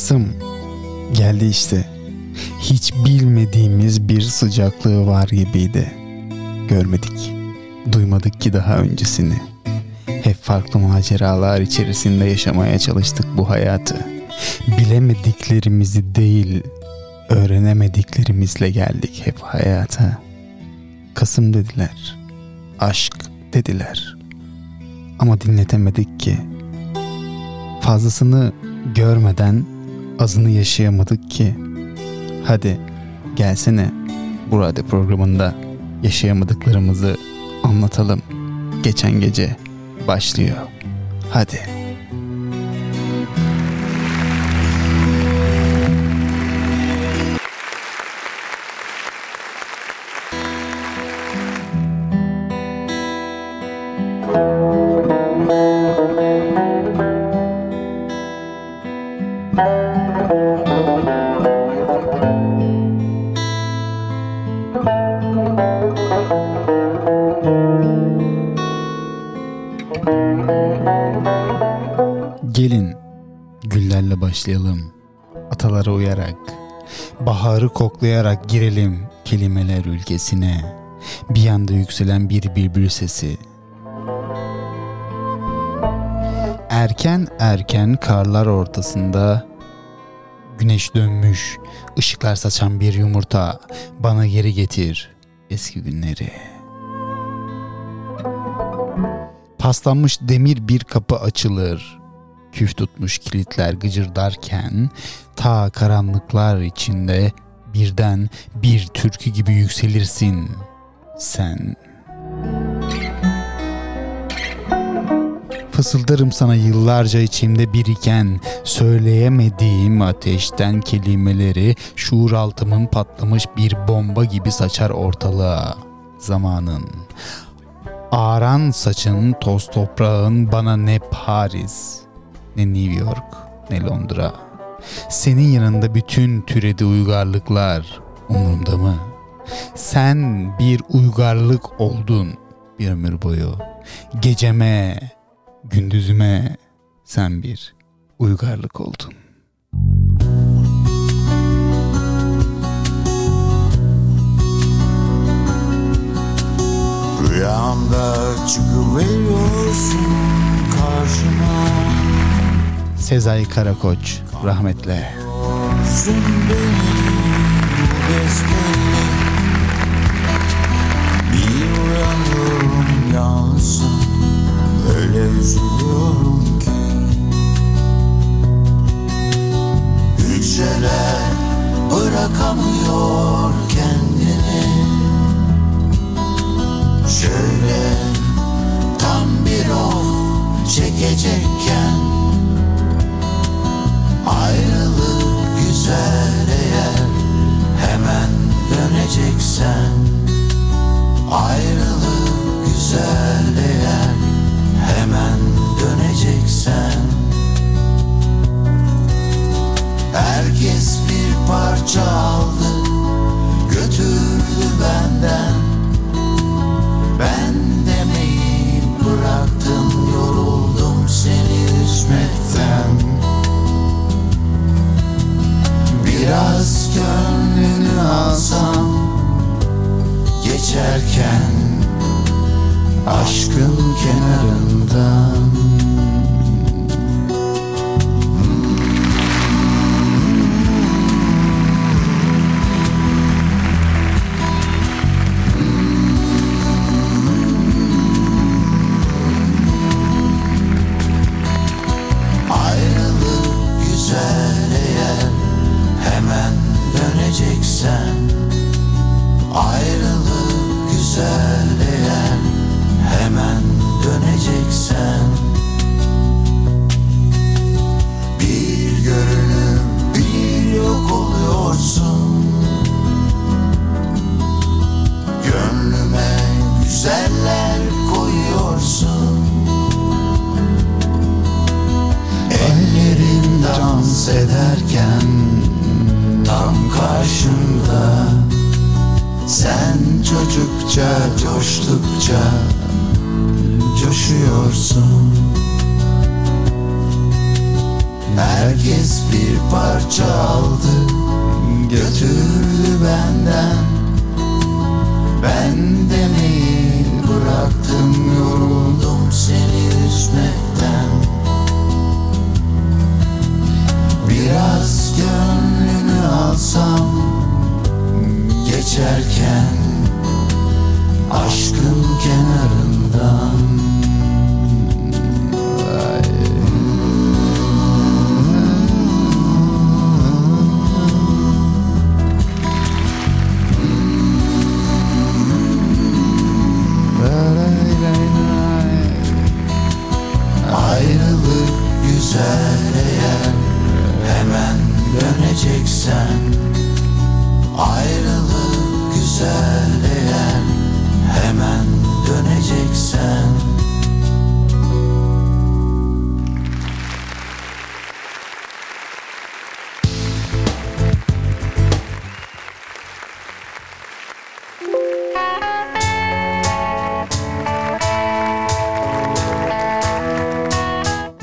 Kasım geldi işte. Hiç bilmediğimiz bir sıcaklığı var gibiydi. Görmedik, duymadık ki daha öncesini. Hep farklı maceralar içerisinde yaşamaya çalıştık bu hayatı. Bilemediklerimizi değil, öğrenemediklerimizle geldik hep hayata. Kasım dediler, aşk dediler. Ama dinletemedik ki. Fazlasını görmeden azını yaşayamadık ki. Hadi gelsene bu radyo programında yaşayamadıklarımızı anlatalım. Geçen gece başlıyor. Hadi. Ülkesine. Bir yanda yükselen bir bülbül sesi. Erken erken karlar ortasında güneş dönmüş, ışıklar saçan bir yumurta bana geri getir eski günleri. Paslanmış demir bir kapı açılır küf tutmuş kilitler gıcırdarken ta karanlıklar içinde birden bir türkü gibi yükselirsin sen. Fısıldarım sana yıllarca içimde biriken söyleyemediğim ateşten kelimeleri şuur altımın patlamış bir bomba gibi saçar ortalığa zamanın. Ağaran saçın, toz toprağın bana ne Paris, ne New York ne Londra. Senin yanında bütün türedi uygarlıklar umurumda mı? Sen bir uygarlık oldun bir ömür boyu. Geceme, gündüzüme sen bir uygarlık oldun. Rüyamda çıkıveriyorsun karşıma Sezai Karakoç rahmetle. Bir Öyle üzülüyorum ki Hücreler bırakamıyor kendini Şöyle tam bir of çekecekken döneceksen Ayrılık güzel Geçerken Aşkın kenarından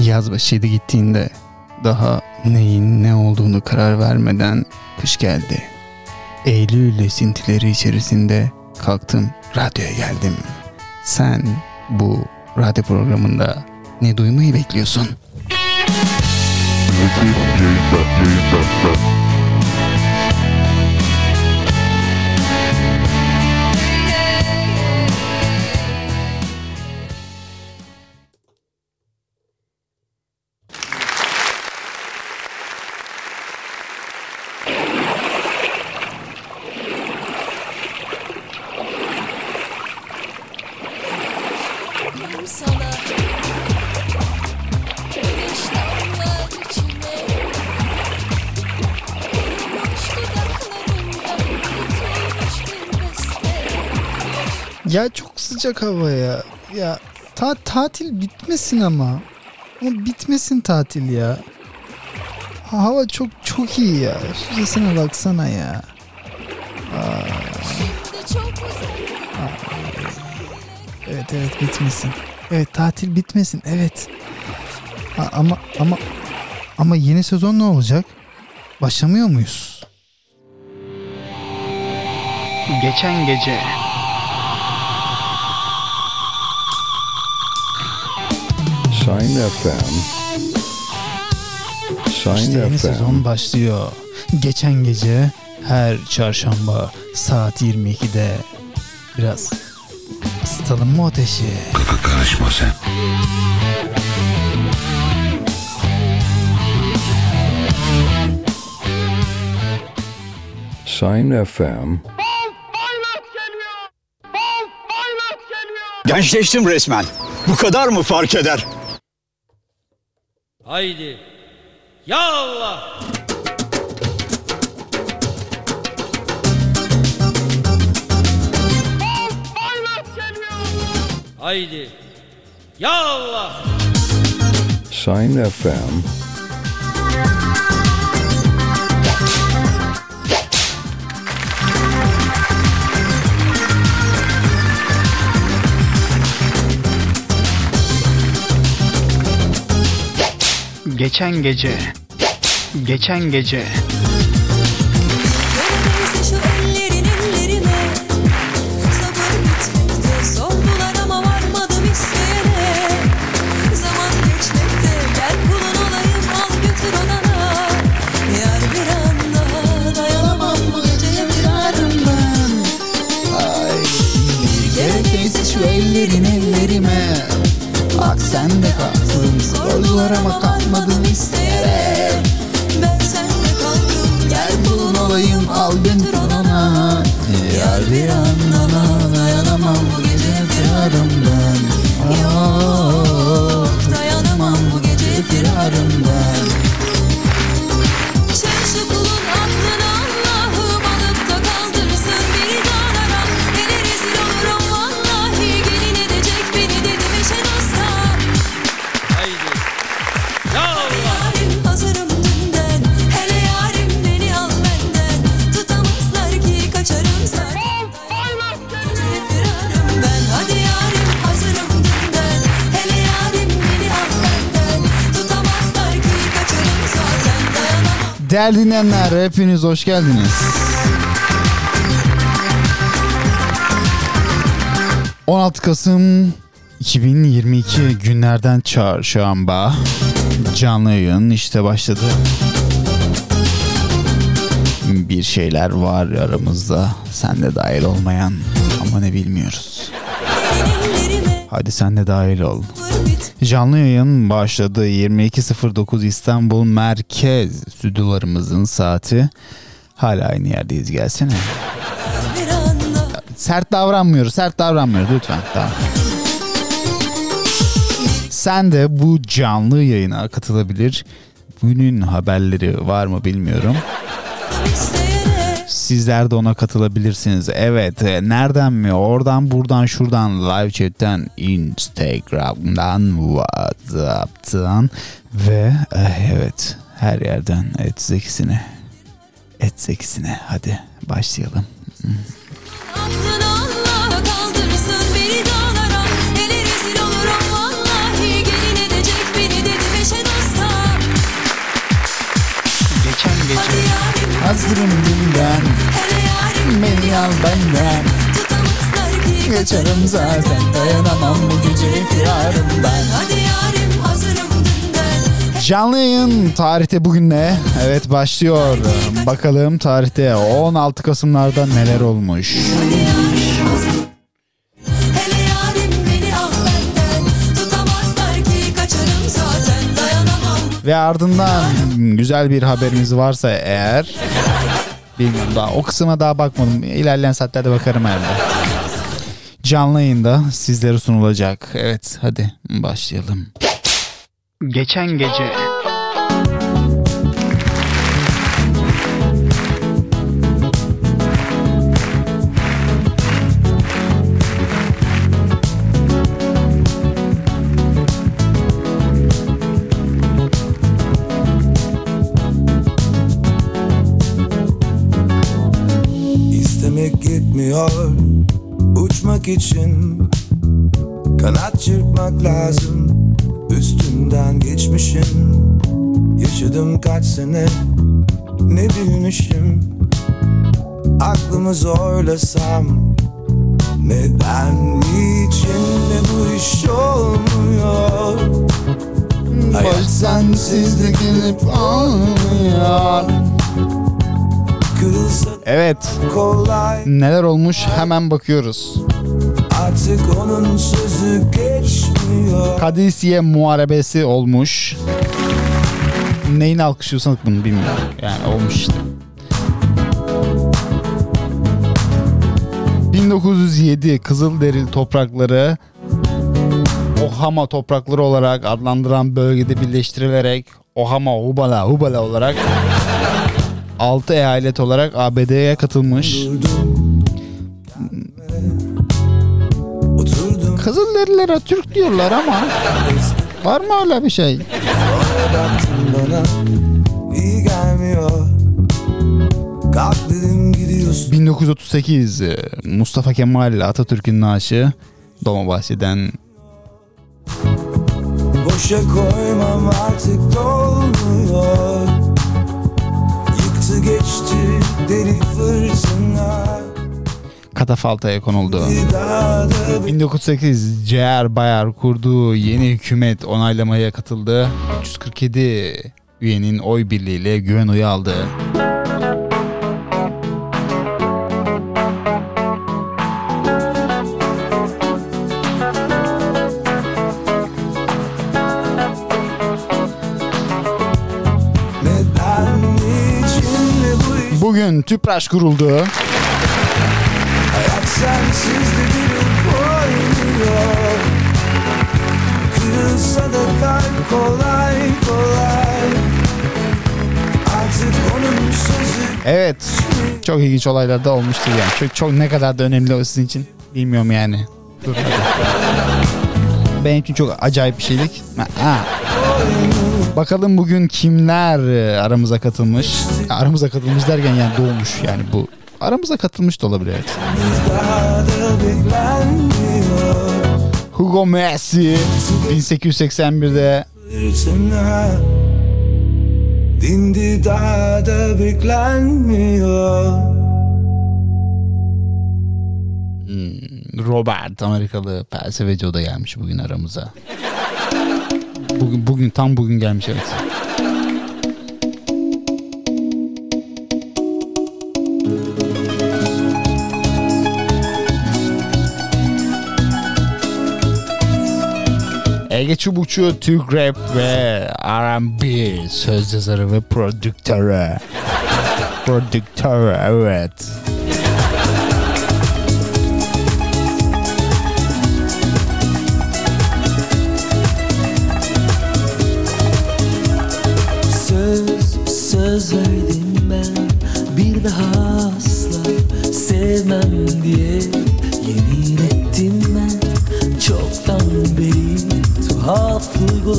Yaz başıydı gittiğinde daha neyin ne olduğunu karar vermeden kış geldi. Eylül esintileri içerisinde kalktım radyoya geldim. Sen bu radyo programında ne duymayı bekliyorsun? Sıcak hava ya. Ta tatil bitmesin ama. Ama bitmesin tatil ya. Ha- Hava çok çok iyi ya. Şurasına baksana ya. Uzak Evet evet bitmesin. Evet tatil bitmesin evet. Ha, ama ama ama yeni sezon ne olacak? Başlamıyor muyuz? Geçen gece Shine FM. Shine İşte yeni FM. sezon başlıyor. Geçen gece her çarşamba saat 22'de biraz ısıtalım mı ateşi? Karışma sen. Shine FM. Gençleştim resmen. Bu kadar mı fark eder? Haydi. Ya Allah. Haydi. Ya Allah. Shine FM. Geçen gece Geçen gece. Ellerin ellerime Sordular ama varmadım isteyene. Zaman geçmekte Gel kulun olayım al götür odana. Yar bir an daha Dayanamam bu geceye firarım ben Gerekirse şu ellerin ellerime Bak sen de kalktın Sordular ama kalkmadın isteyerek Ben sende kaldım. Gel kulun olayım al götür ona Yar bir anda dayanamam bu gece firarım Değerli dinleyenler hepiniz hoş geldiniz. 16 Kasım 2022 günlerden çarşamba canlı yayın işte başladı. Bir şeyler var aramızda sen de dahil olmayan ama ne bilmiyoruz. Hadi sen de dahil ol. Canlı yayın başladı. 22.09 İstanbul Merkez stüdyolarımızın saati. Hala aynı yerdeyiz gelsene. Sert davranmıyoruz, sert davranmıyoruz lütfen. Tamam. Sen de bu canlı yayına katılabilir. Günün haberleri var mı bilmiyorum. Sizler de ona katılabilirsiniz. Evet, e, nereden mi? Oradan, buradan, şuradan, live chat'ten, Instagram'dan, WhatsApp'tan ve eh, evet her yerden et zekisine. Et zekisine. Hadi başlayalım. aklını Hadi yarim hazırım yarim beni al benden. Geçerim zaten dayanamam bu gece firarım ben. Hadi Canlı yayın tarihte bugün ne? Evet başlıyor. Bakalım tarihte 16 Kasım'larda neler olmuş. Hele Ve ardından güzel bir haberimiz varsa eğer bilmiyorum daha o kısma daha bakmadım. İlerleyen saatlerde bakarım herhalde. Canlı yayında sizlere sunulacak. Evet hadi başlayalım. Geçen gece yetmiyor Uçmak için Kanat çırpmak lazım. Üstünden geçmişim. Yaşadım kaç sene Ne bilmişim. Aklımı zorlasam Neden niçin de bu iş olmuyor? Hayat sensiz de gelip olmuyor Kırılsa evet kolay neler olmuş hemen bakıyoruz. Artık onun sözü geçmiyor Kadisiye muharebesi olmuş. Neyin alkışlıyorsanız bunu bilmiyorum. Yani olmuş işte. 1907 Kızılderili toprakları Ohama toprakları olarak adlandıran bölgede birleştirilerek Ohama Hubala Hubala olarak 6 eyalet olarak ABD'ye katılmış. Kızılderililere Türk diyorlar ama var mı öyle bir şey? bana iyi gelmiyor Kalk dedim gidiyorsun 1938 e, Mustafa Kemal Atatürk'ün naaşı Dolmabahçe'den Boşa koymam artık dolmuyor geçti deli fırtına katafaltaya konuldu. Bir daha da 1908 CR Bayar kurduğu yeni hükümet onaylamaya katıldı. 347 üyenin oy birliğiyle güven oyu aldı. Bugün TÜPRAŞ kuruldu. Hayat sensiz de gelip oynuyor Kırılsa da kalp kolay kolay Artık onun sözü Evet. Çok ilginç olaylar da olmuştur yani. Çok, çok ne kadar da önemli o sizin için bilmiyorum yani. Dur hadi. Benim için çok acayip bir şeylik. Ha. Bakalım bugün kimler e, aramıza katılmış. Aramıza katılmış derken yani doğmuş yani bu. Aramıza katılmış da olabilir evet. da Hugo Messi 1881'de Fırtına Dindi daha yerde beklenmiyor Robert Amerikalı felsefeci o da gelmiş bugün aramıza. Bugün, bugün tam bugün gelmiş evet. Ege Çubukçu, Türk Rap ve R&B söz yazarı ve prodüktörü. Prodüktörü evet. Söz, söz verdim ben Bir daha asla sevmem diye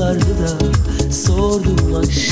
duygulardı da Sordum aşkı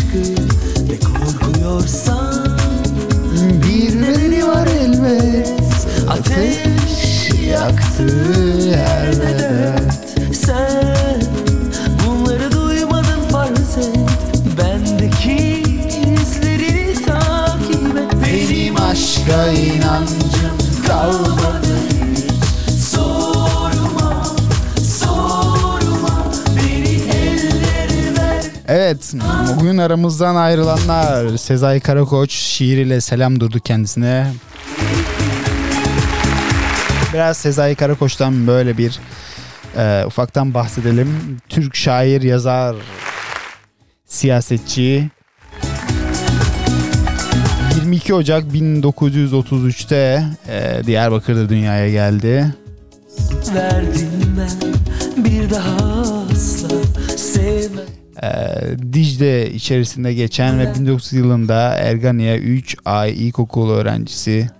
aramızdan ayrılanlar Sezai Karakoç şiiriyle selam durdu kendisine. Biraz Sezai Karakoç'tan böyle bir e, ufaktan bahsedelim. Türk şair, yazar, siyasetçi. 22 Ocak 1933'te e, Diyarbakır'da dünyaya geldi. verdim ben Bir daha asla sevmem Dicle içerisinde geçen ve 1900 yılında Erganiye 3 ay ilkokul öğrencisi.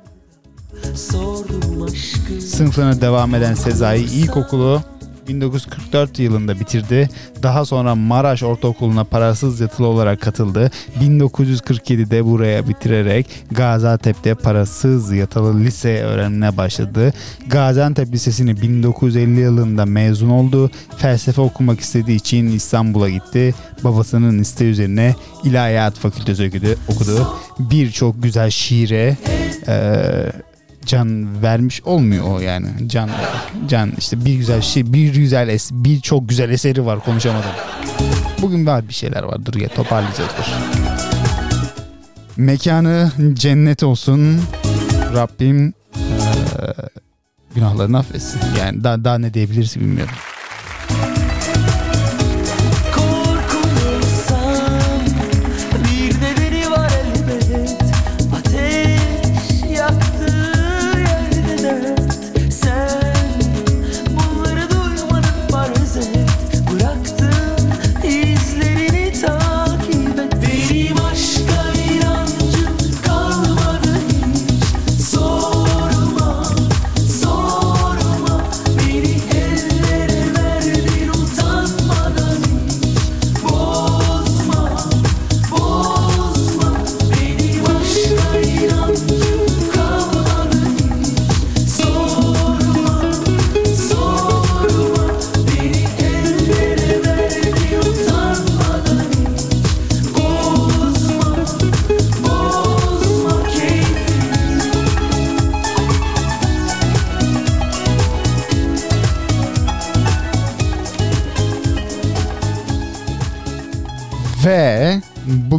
Sınıfına devam eden Sezai ilkokulu 1944 yılında bitirdi. Daha sonra Maraş Ortaokulu'na parasız yatılı olarak katıldı. 1947'de buraya bitirerek Gaziantep'te parasız yatılı lise öğrenimine başladı. Gaziantep Lisesi'ni 1950 yılında mezun oldu. Felsefe okumak istediği için İstanbul'a gitti. Babasının isteği üzerine İlahiyat Fakültesi okudu. Birçok güzel şiire eee can vermiş olmuyor o yani. Can can işte bir güzel şey, bir güzel es, bir çok güzel eseri var konuşamadım. Bugün var bir şeyler var. Dur ya toparlayacağız dur. Mekanı cennet olsun. Rabbim eee, günahlarını affetsin. Yani daha, daha ne diyebiliriz bilmiyorum.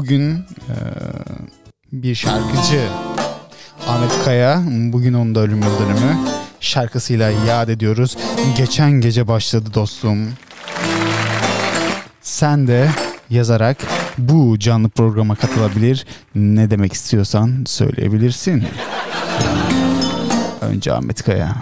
Bugün eee, bir şarkıcı Ahmet Kaya bugün onun da ölüm yıl dönümü şarkısıyla yad ediyoruz. Geçen gece başladı dostum. Sen de yazarak bu canlı programa katılabilir. Ne demek istiyorsan söyleyebilirsin. Önce Ahmet Kaya.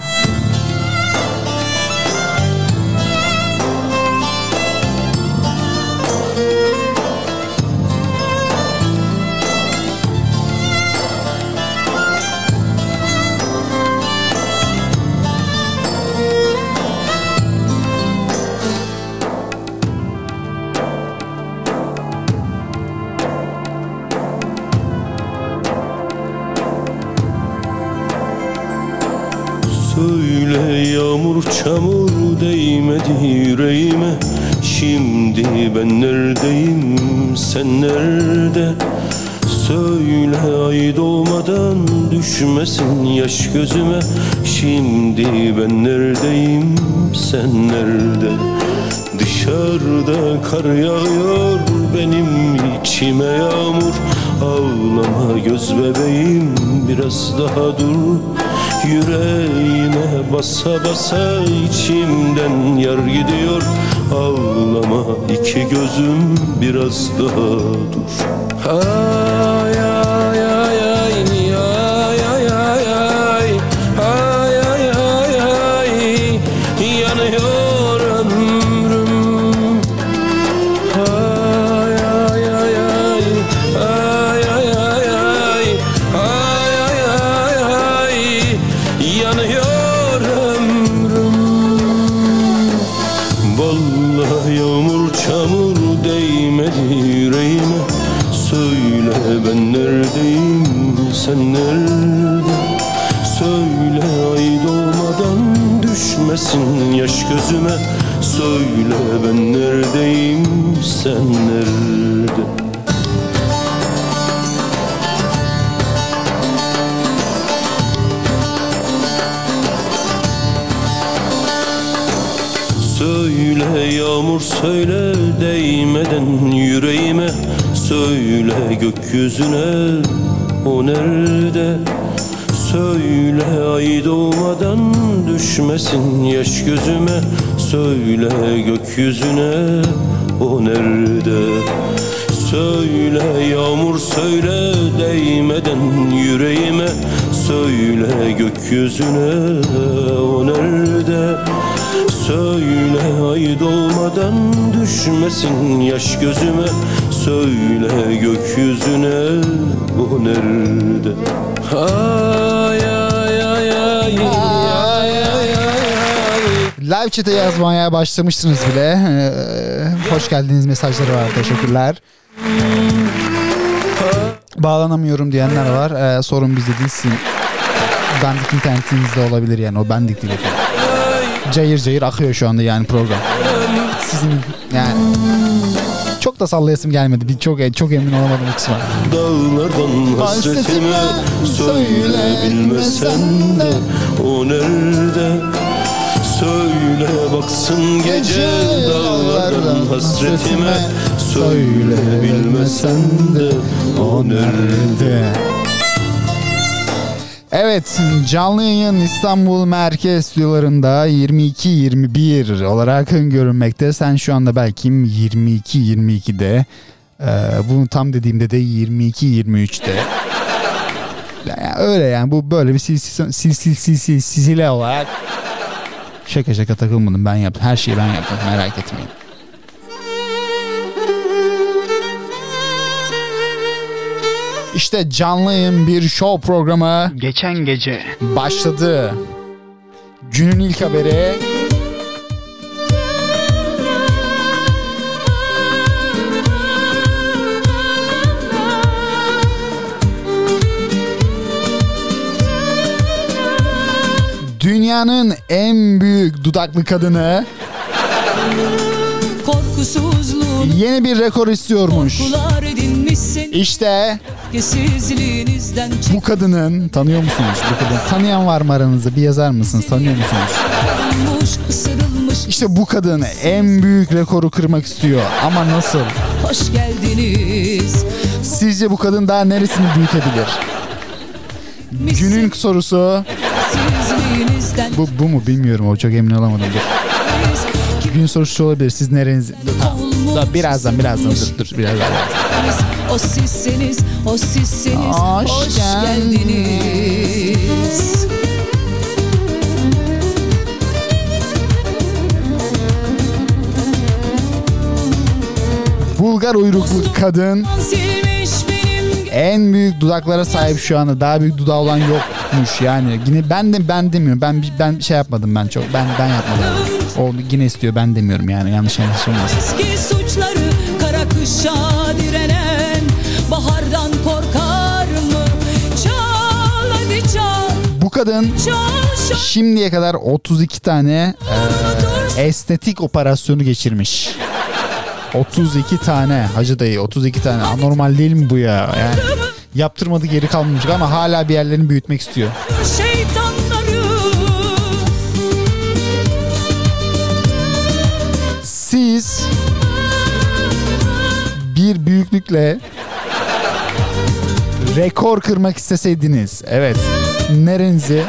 Söyle yağmur çamur değmedi yüreğime. Şimdi ben neredeyim sen nerede? Söyle ay doğmadan düşmesin yaş gözüme. Şimdi ben neredeyim sen nerede? Dışarıda kar yağıyor benim içime yağmur. Ağlama göz bebeğim biraz daha dur Yüreğime basa basa içimden yar gidiyor. Ağlama iki gözüm biraz daha dur. Ay Söyle ben neredeyim sen nerede? Söyle yağmur söyle değmeden yüreğime. Söyle gökyüzüne o nerede? Söyle ay doğmadan düşmesin yaş gözüme Söyle gökyüzüne o nerede? Söyle yağmur söyle değmeden yüreğime. Söyle gökyüzüne o nerede? Söyle ay doğmadan düşmesin yaş gözüme. Söyle gökyüzüne o nerede? Ay ay ay ay Live chat'e yazmaya başlamışsınız bile. Ee, hoş geldiniz mesajları var. Teşekkürler. Bağlanamıyorum diyenler var. Ee, sorun bizde değilsin. Bendik internetinizde olabilir yani. O bendik değil. Cayır cayır akıyor şu anda yani program. Sizin yani çok da sallayasım gelmedi. Bir çok çok emin olamadım kısma. Dağlardan hasretime söyle bilmesen de o nerede Söyle baksın gece dağlardan hasretime Söyle bilmesen de o nerede Evet canlı yayın İstanbul Merkez stüdyolarında 22-21 olarak görünmekte. Sen şu anda belki 22-22'de ee, bunu tam dediğimde de 22-23'te. Yani öyle yani bu böyle bir sil sil sil sil sil sil silsile olarak şaka şaka takılmadım ben yaptım. Her şeyi ben yaptım merak etmeyin. İşte canlı yayın bir show programı Geçen gece başladı. Günün ilk haberi Dünyanın en büyük dudaklı kadını yeni bir rekor istiyormuş. İşte bu kadının tanıyor musunuz bu kadını? Tanıyan var mı aranızda? Bir yazar mısınız? Tanıyor musunuz? İşte bu kadın en büyük rekoru kırmak istiyor. Ama nasıl? Hoş geldiniz Sizce bu kadın daha neresini büyütebilir? Günün sorusu bu, bu mu bilmiyorum o çok emin olamadım. Gün sorusu olabilir. Siz nereniz? Tamam. Dur, birazdan birazdan dur dur birazdan. O sizsiniz, o sizsiniz Hoş Hoş, geldiniz. Bulgar uyruklu kadın en büyük dudaklara sahip şu anda. Daha büyük dudağı olan yokmuş yani. Yine ben de ben demiyorum. Ben ben şey yapmadım ben çok. Ben ben yapmadım. O yine istiyor ben demiyorum yani yanlış anlaşılmasın. eski suçları Kara kışa direnen Bahardan korkar mı? Çal hadi çal Bu kadın şimdiye kadar 32 tane e, estetik operasyonu geçirmiş. 32 tane hacı dayı 32 tane anormal değil mi bu ya? Yani Yaptırmadı geri kalmamış ama hala bir yerlerini büyütmek istiyor. Siz bir büyüklükle rekor kırmak isteseydiniz. Evet. Nerenizi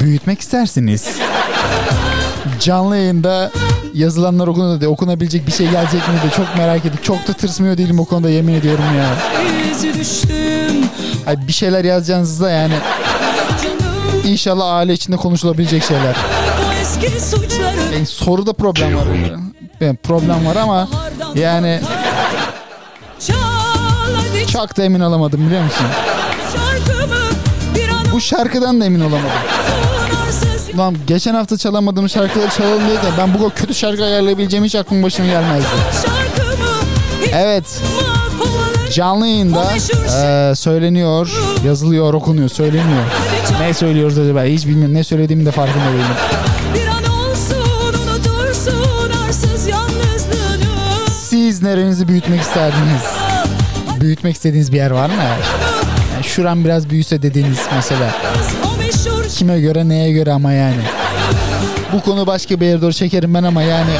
büyütmek istersiniz. Canlı yayında yazılanlar okundu okunabilecek bir şey gelecek mi de çok merak ettim. Çok da tırsmıyor değilim o konuda yemin ediyorum ya. İzi düştüm Ay bir şeyler yazacağınızda yani inşallah aile içinde konuşulabilecek şeyler. Yani soruda problem var. Yani problem var ama yani çok da emin olamadım biliyor musun? Bu şarkıdan da emin olamadım. Lan geçen hafta çalamadığım şarkıları çalalım diye de ben bu kötü şarkı ayarlayabileceğim hiç aklım başıma gelmezdi. Evet canlı yayında eee, söyleniyor, yazılıyor, okunuyor, söyleniyor. Ne söylüyoruz acaba hiç bilmiyorum. Ne söylediğimi de farkında değilim. Siz nerenizi büyütmek isterdiniz? Büyütmek istediğiniz bir yer var mı? Yani şuran biraz büyüse dediğiniz mesela. Kime göre neye göre ama yani. Bu konu başka bir yere doğru çekerim ben ama yani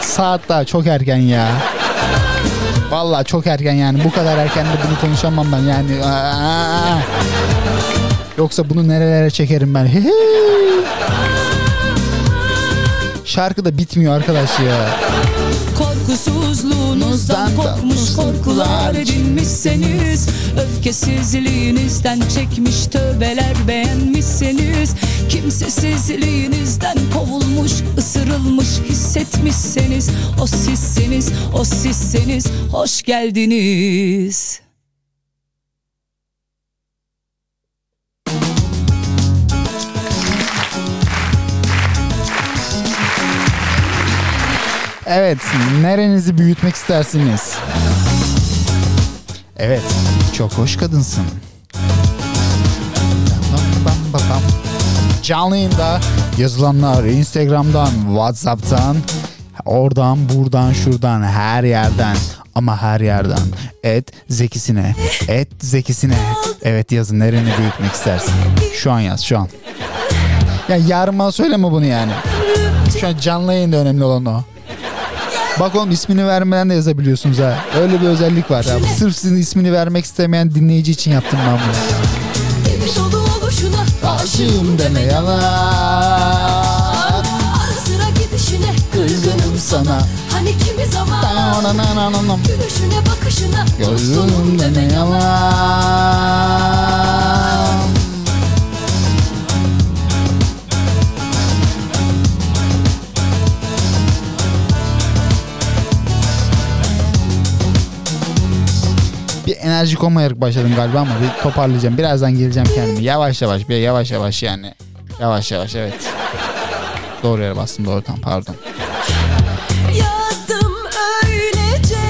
saat daha çok erken ya. Vallahi çok erken yani. Bu kadar erken de bunu konuşamam ben yani. Aa! Yoksa bunu nerelere çekerim ben. Şarkı da bitmiyor arkadaş ya. Korkusuzluğunuzdan korkmuş korkular edinmişseniz Öfkesizliğinizden çekmiş tövbeler beğenmişseniz Kimsesizliğinizden kovulmuş, ısırılmış hissetmişseniz. O sizseniz, o sizseniz. Hoş geldiniz Evet, nerenizi büyütmek istersiniz? Evet, çok hoş kadınsın. Canlı yayında yazılanlar Instagram'dan, Whatsapp'tan, oradan, buradan, şuradan, her yerden ama her yerden. Et zekisine, et zekisine. Evet yazın nereni büyütmek istersin? Şu an yaz, şu an. Ya yarın bana söyleme bunu yani. Şu an canlı yayında önemli olan o. Bak oğlum ismini vermeden de yazabiliyorsunuz ha. Öyle bir özellik var. Ya. Sırf sizin ismini vermek istemeyen dinleyici için yaptım ben bunu. Aşığım deme yalan. Ara gidişine kırgınım sana Hani kimi zaman. Gülüşüne bakışına Gözüm deme yalan. Bir enerjik olmayarak başladım galiba ama bir toparlayacağım. Birazdan geleceğim kendime. Yavaş yavaş bir yavaş yavaş yani. Yavaş yavaş evet. Doğru yere bastım doğru tam pardon. Yazdım öylece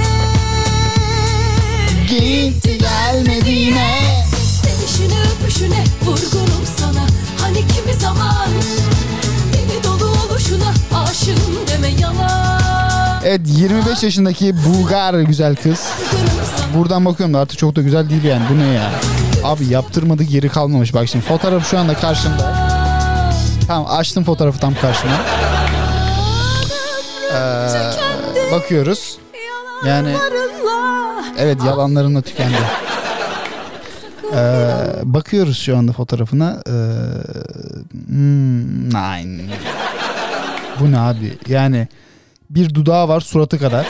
Gitti gelmedi yine. Sevişine öpüşüne vurgunum sana Hani kimi zaman Deli dolu oluşuna aşığım deme yalan Evet 25 yaşındaki Bulgar güzel kız. Buradan bakıyorum da artık çok da güzel değil yani. Bu ne ya? Abi yaptırmadı geri kalmamış. Bak şimdi fotoğraf şu anda karşımda. Tamam açtım fotoğrafı tam karşıma. Ee, bakıyoruz. Yani evet yalanlarımla tükendi. Ee, bakıyoruz şu anda fotoğrafına. Ee, hmm, nine. Bu ne abi? Yani bir dudağı var suratı kadar.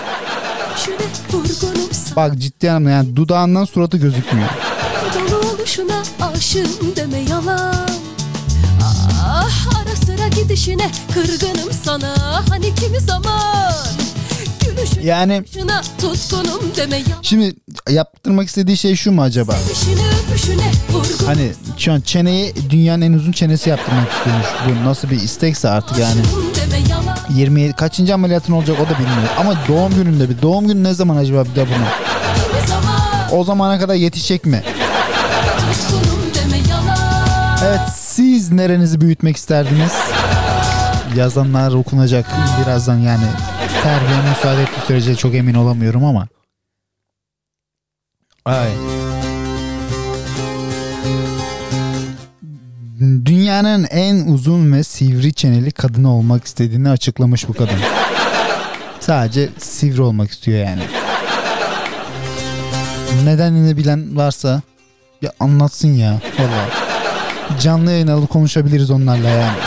Bak ciddi anlamda yani dudağından suratı gözükmüyor. Dolu oluşuna aşığım deme yalan Ah ara sıra gidişine kırgınım sana Hani kimi zaman Yani bakışına tutkunum deme yalan şimdi yaptırmak istediği şey şu mu acaba? Öpüşüne Hani şu an çeneyi dünyanın en uzun çenesi yaptırmak istiyormuş. Bu nasıl bir istekse artık yani. aşığım 20 kaçıncı ameliyatın olacak o da bilmiyor. Ama doğum gününde bir doğum günü ne zaman acaba bir de bunu? O zamana kadar yetişecek mi? Evet siz nerenizi büyütmek isterdiniz? Yazanlar okunacak birazdan yani. Terbiye müsaade ettiği sürece çok emin olamıyorum ama. Ay. Dünyanın en uzun ve sivri çeneli kadını olmak istediğini açıklamış bu kadın. Sadece sivri olmak istiyor yani. Nedenini bilen varsa ya anlatsın ya valla. Canlı yayın alıp konuşabiliriz onlarla yani.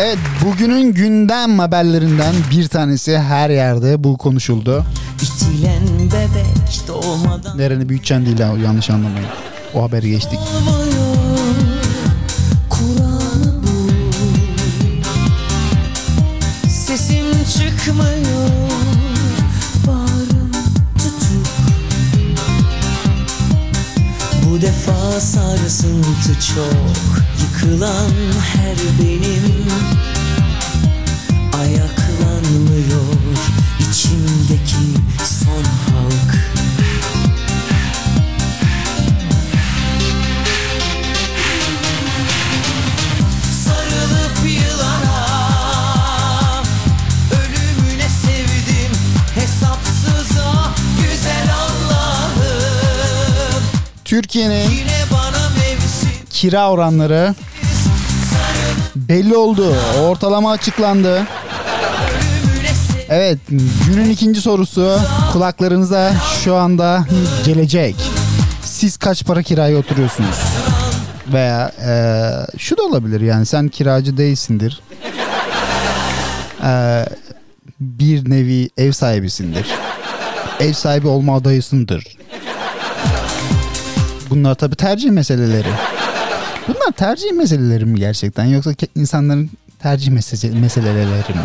Evet bugünün gündem haberlerinden bir tanesi her yerde bu konuşuldu. İtilen bebek doğmadan Nereni büyüteceksin değil ha yanlış anlamayın. O haberi geçtik. olmuyor Kur'an'ı bu Sesim çıkmıyor Bağrım tutuk Bu defa sarsıntı çok Yıkılan her benim. Ayaklanmıyor içimdeki son halk. Sarılıp yılana Ölümüne sevdim. Hesapsıza Güzel Allah'ım. Türkiye'nin kira oranları belli oldu. Ortalama açıklandı. Evet günün ikinci sorusu kulaklarınıza şu anda gelecek. Siz kaç para kiraya oturuyorsunuz? Veya eee, şu da olabilir yani sen kiracı değilsindir. Eee, bir nevi ev sahibisindir. Ev sahibi olma adayısındır. Bunlar tabii tercih meseleleri. Bunlar tercih meseleleri mi gerçekten yoksa insanların tercih mesele- meseleleri mi?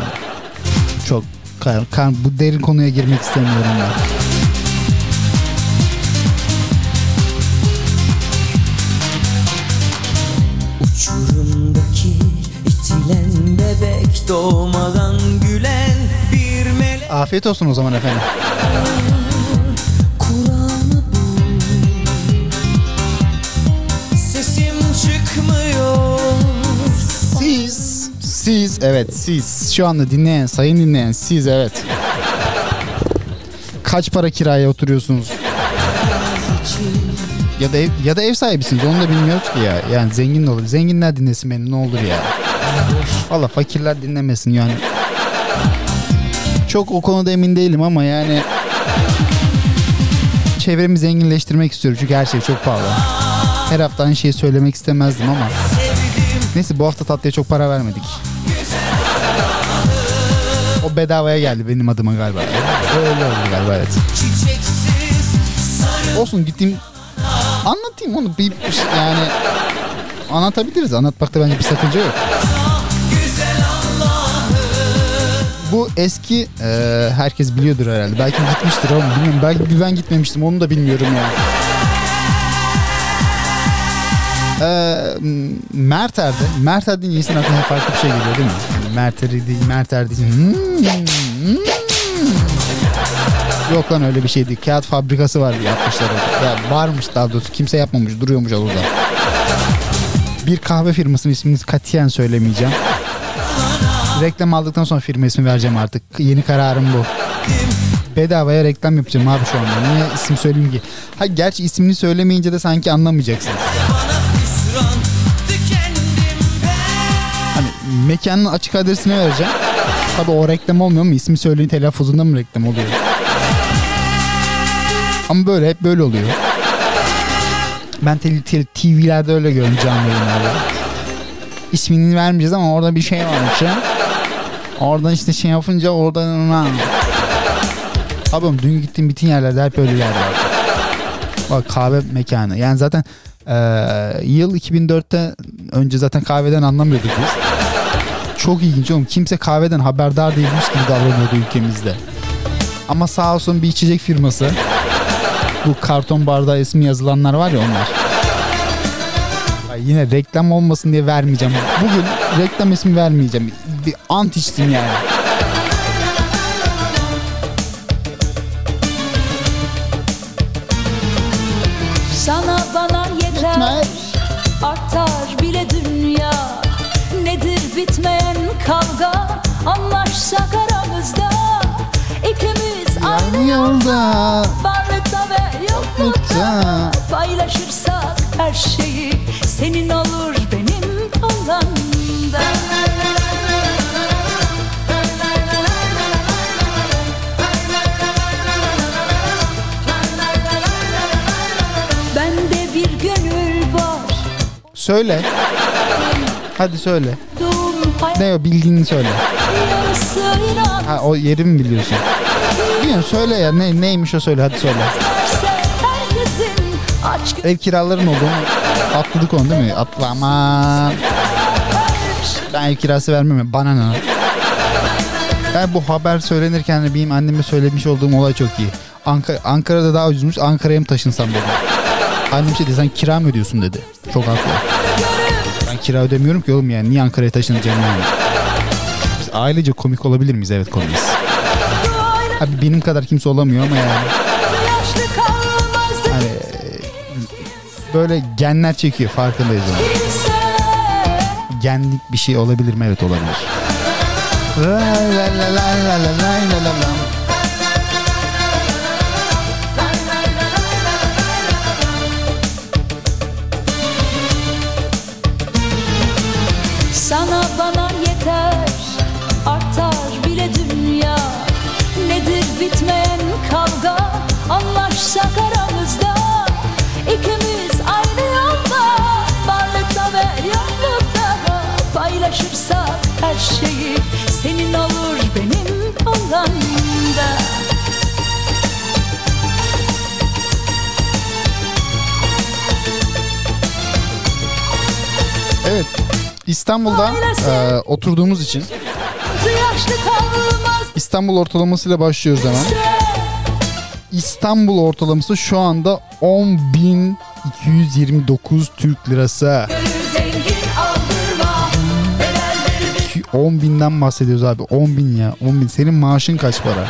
Çok kar- kar- bu derin konuya girmek istemiyorum ben. Uçurumdaki itilen bebek doğmadan gülen bir melek Afiyet olsun o zaman efendim. Siz, evet siz şu anda dinleyen, sayın dinleyen siz evet. Kaç para kiraya oturuyorsunuz? Ya da ev, ya da ev sahibisiniz onu da bilmiyoruz ki ya. Yani zengin olur. Zenginler dinlesin beni ne olur ya. Valla fakirler dinlemesin yani. Çok o konuda emin değilim ama yani çevremi zenginleştirmek istiyorum çünkü her şey çok pahalı. Her hafta aynı şeyi söylemek istemezdim ama. Neyse bu hafta tatlıya çok para vermedik. Bedavaya geldi benim adıma galiba. Öyle oldu galiba evet. Olsun gittiğim anlatayım onu bir yani anlatabiliriz. Anlatmakta bence bir sakınca yok. Bu eski e, herkes biliyordur herhalde. Belki gitmiştir ama bilmiyorum. Belki ben gitmemiştim onu da bilmiyorum yani. Ee, Merter'de, Merter deyince insan aklına farklı bir şey geliyor değil mi? Yani Merter'i değil, Merter değil. Hmm, hmm. Yok lan öyle bir şey değil. Kağıt fabrikası var yapmışlar. Ya varmış daha doğrusu kimse yapmamış duruyormuş orada. Bir kahve firmasının ismini katiyen söylemeyeceğim. Reklam aldıktan sonra firma ismi vereceğim artık. Yeni kararım bu. Bedavaya reklam yapacağım abi şu anda. Niye isim söyleyeyim ki? Ha gerçi ismini söylemeyince de sanki anlamayacaksın. Mekanın açık adresini vereceğim. Tabi o reklam olmuyor mu? İsmi söyleyin telaffuzunda mı reklam oluyor? Ama böyle hep böyle oluyor. Ben te- te- TV'lerde öyle gördüm canlı yayınlarda. İsmini vermeyeceğiz ama orada bir şey var işte. Oradan işte şey yapınca oradan... Abi oğlum dün gittiğim bütün yerlerde hep öyleler var. Bak kahve mekanı. Yani zaten eee, yıl 2004'te önce zaten kahveden anlamıyorduk biz. Çok ilginç oğlum. Kimse kahveden haberdar değilmiş gibi davranıyordu ülkemizde. Ama sağ olsun bir içecek firması. Bu karton bardağı ismi yazılanlar var ya onlar. Ay yine reklam olmasın diye vermeyeceğim. Bugün reklam ismi vermeyeceğim. Bir ant içtim yani. Sana bana yeter Bitmez. Bitmeyen kavga Anlaşsak aramızda İkimiz aynı Aynı yolda Varlıkta ve yoklukta. Paylaşırsak her şeyi Senin olur benim alanda Bende bir gönül var Söyle. Hadi söyle. Ne o bildiğini söyle. Ha o yeri mi biliyorsun? Bilmiyorum söyle ya ne, neymiş o söyle hadi söyle. Ev kiraların olduğunu atladık onu değil mi? Atlama. Ben ev kirası vermem. Bana ne? Ben bu haber söylenirken benim anneme söylemiş olduğum olay çok iyi. Ankara, Ankara'da daha ucuzmuş. Ankara'ya mı taşınsam dedim. Annem şey dedi sen kira mı ödüyorsun dedi. Çok haklı. Kira ödemiyorum ki oğlum yani. Niye Ankara'ya taşınacağım yani? Biz ailece komik olabilir miyiz? Evet komiyiz. Abi benim kadar kimse olamıyor ama yani. Hani böyle genler çekiyor farkındayız kimse Genlik bir şey olabilir mi? Evet olabilir. La la la la la la la la la bitmeyen kavga Anlaşsak aramızda. İkimiz aynı yolda Varlıkta ve yoklukta Paylaşırsak her şeyi Senin olur benim alanda Evet. İstanbul'da e, oturduğumuz için. Yaşlı kalmaz İstanbul ortalamasıyla başlıyoruz hemen. İstanbul ortalaması şu anda 10.229 Türk lirası. Zengin aldırma Bedelleri 10 binden bahsediyoruz abi. 10 bin ya. 10 bin. Senin maaşın kaç para?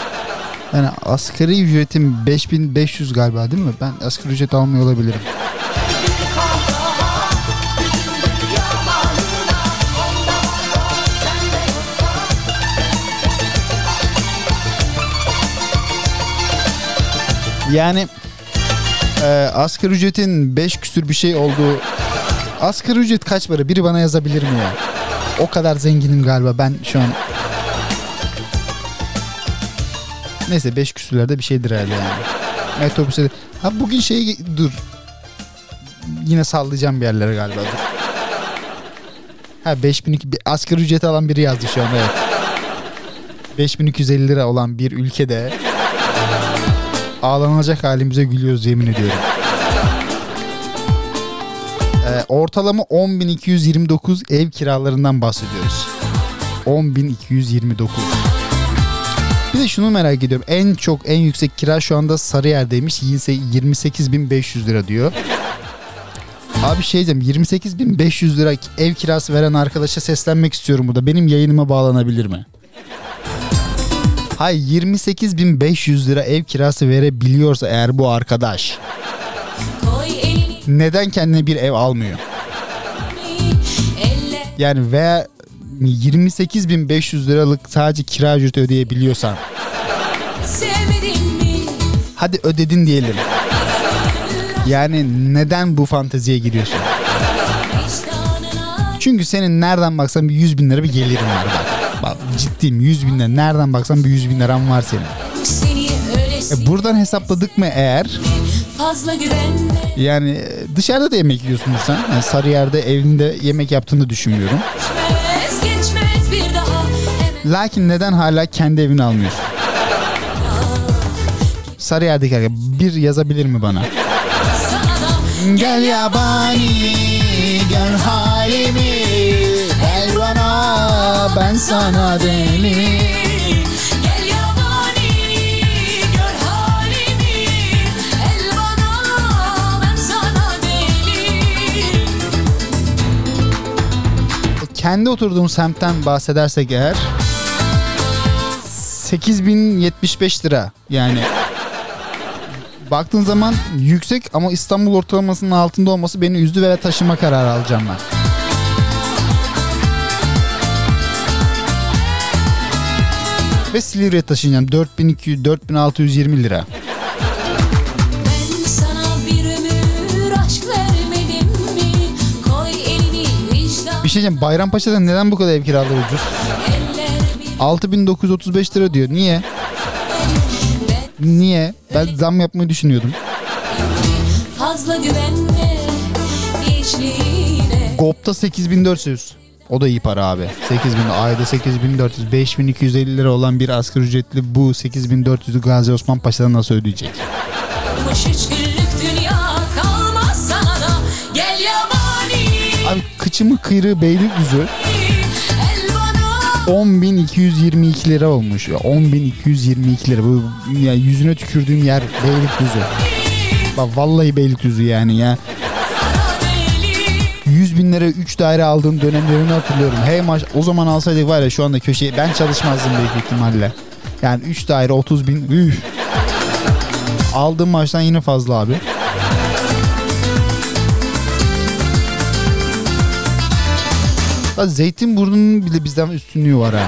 Yani asgari ücretim 5500 galiba değil mi? Ben asgari ücret almıyor olabilirim. Yani e, asgari ücretin 5 küsür bir şey olduğu asgari ücret kaç para? Biri bana yazabilir mi ya? O kadar zenginim galiba ben şu an. Neyse 5 küsürlerde bir şeydir herhalde yani. Metrobüse de- Ha bugün şey dur. Yine sallayacağım bir yerlere galiba dur. Ha 5002 bir asgari ücreti alan biri yazdı şu an evet. 5250 lira olan bir ülkede ağlanacak halimize gülüyoruz yemin ediyorum. Ee, ortalama 10.229 ev kiralarından bahsediyoruz. 10.229. Bir de şunu merak ediyorum. En çok en yüksek kira şu anda Sarıyer'deymiş. 28.500 lira diyor. Abi şey diyeceğim 28.500 lira ev kirası veren arkadaşa seslenmek istiyorum burada. Benim yayınıma bağlanabilir mi? Hayır 28.500 lira ev kirası verebiliyorsa eğer bu arkadaş neden kendine bir ev almıyor? Yani veya 28.500 liralık sadece kira ücreti ödeyebiliyorsan hadi ödedin diyelim. Yani neden bu fanteziye giriyorsun? Çünkü senin nereden baksan bir 100 bin lira bir gelirin var bak. Bak ciddiyim 100 bin lira. Nereden baksan bir 100 bin liran var senin. E buradan hesapladık mı eğer yani e, dışarıda da yemek yiyorsun sen. Yani Sarıyer'de evinde yemek yaptığını düşünmüyorum. Lakin neden hala kendi evini almıyorsun? Sarıyer'deki arkadaş bir yazabilir mi bana? Gel yabani gör halimi ben sana deli Kendi oturduğum semtten bahsedersek eğer 8075 lira yani. Baktığın zaman yüksek ama İstanbul ortalamasının altında olması beni üzdü ve taşıma kararı alacağım ben. Ve Silivri'ye taşınacağım. 4200 4620 lira. Bir şey diyeceğim. Bayrampaşa'da neden bu kadar ev kiraları ucuz? eller bir 6935 lira diyor. Niye? Niye? Ben zam yapmayı düşünüyordum. fazla güvenme. GOP'ta 8400. O da iyi para abi. 8000 ayda 8400 5250 lira olan bir asgari ücretli bu 8400'ü Gazi Osman Paşa'dan nasıl ödeyecek? Abi kıçımı kıyırığı Beylikdüzü El bana 10.222 lira olmuş. ya. 10.222 lira. Bu ya yüzüne tükürdüğüm yer Beylikdüzü. Bak vallahi Beylikdüzü yani ya. 100 bin lira 3 daire aldığım dönemlerini hatırlıyorum. Hey maş o zaman alsaydık var ya şu anda köşeye ben çalışmazdım büyük ihtimalle. Yani 3 daire 30 bin. Üf. Aldığım maaştan yine fazla abi. Bak Zeytinburnu'nun bile bizden üstünlüğü var ha.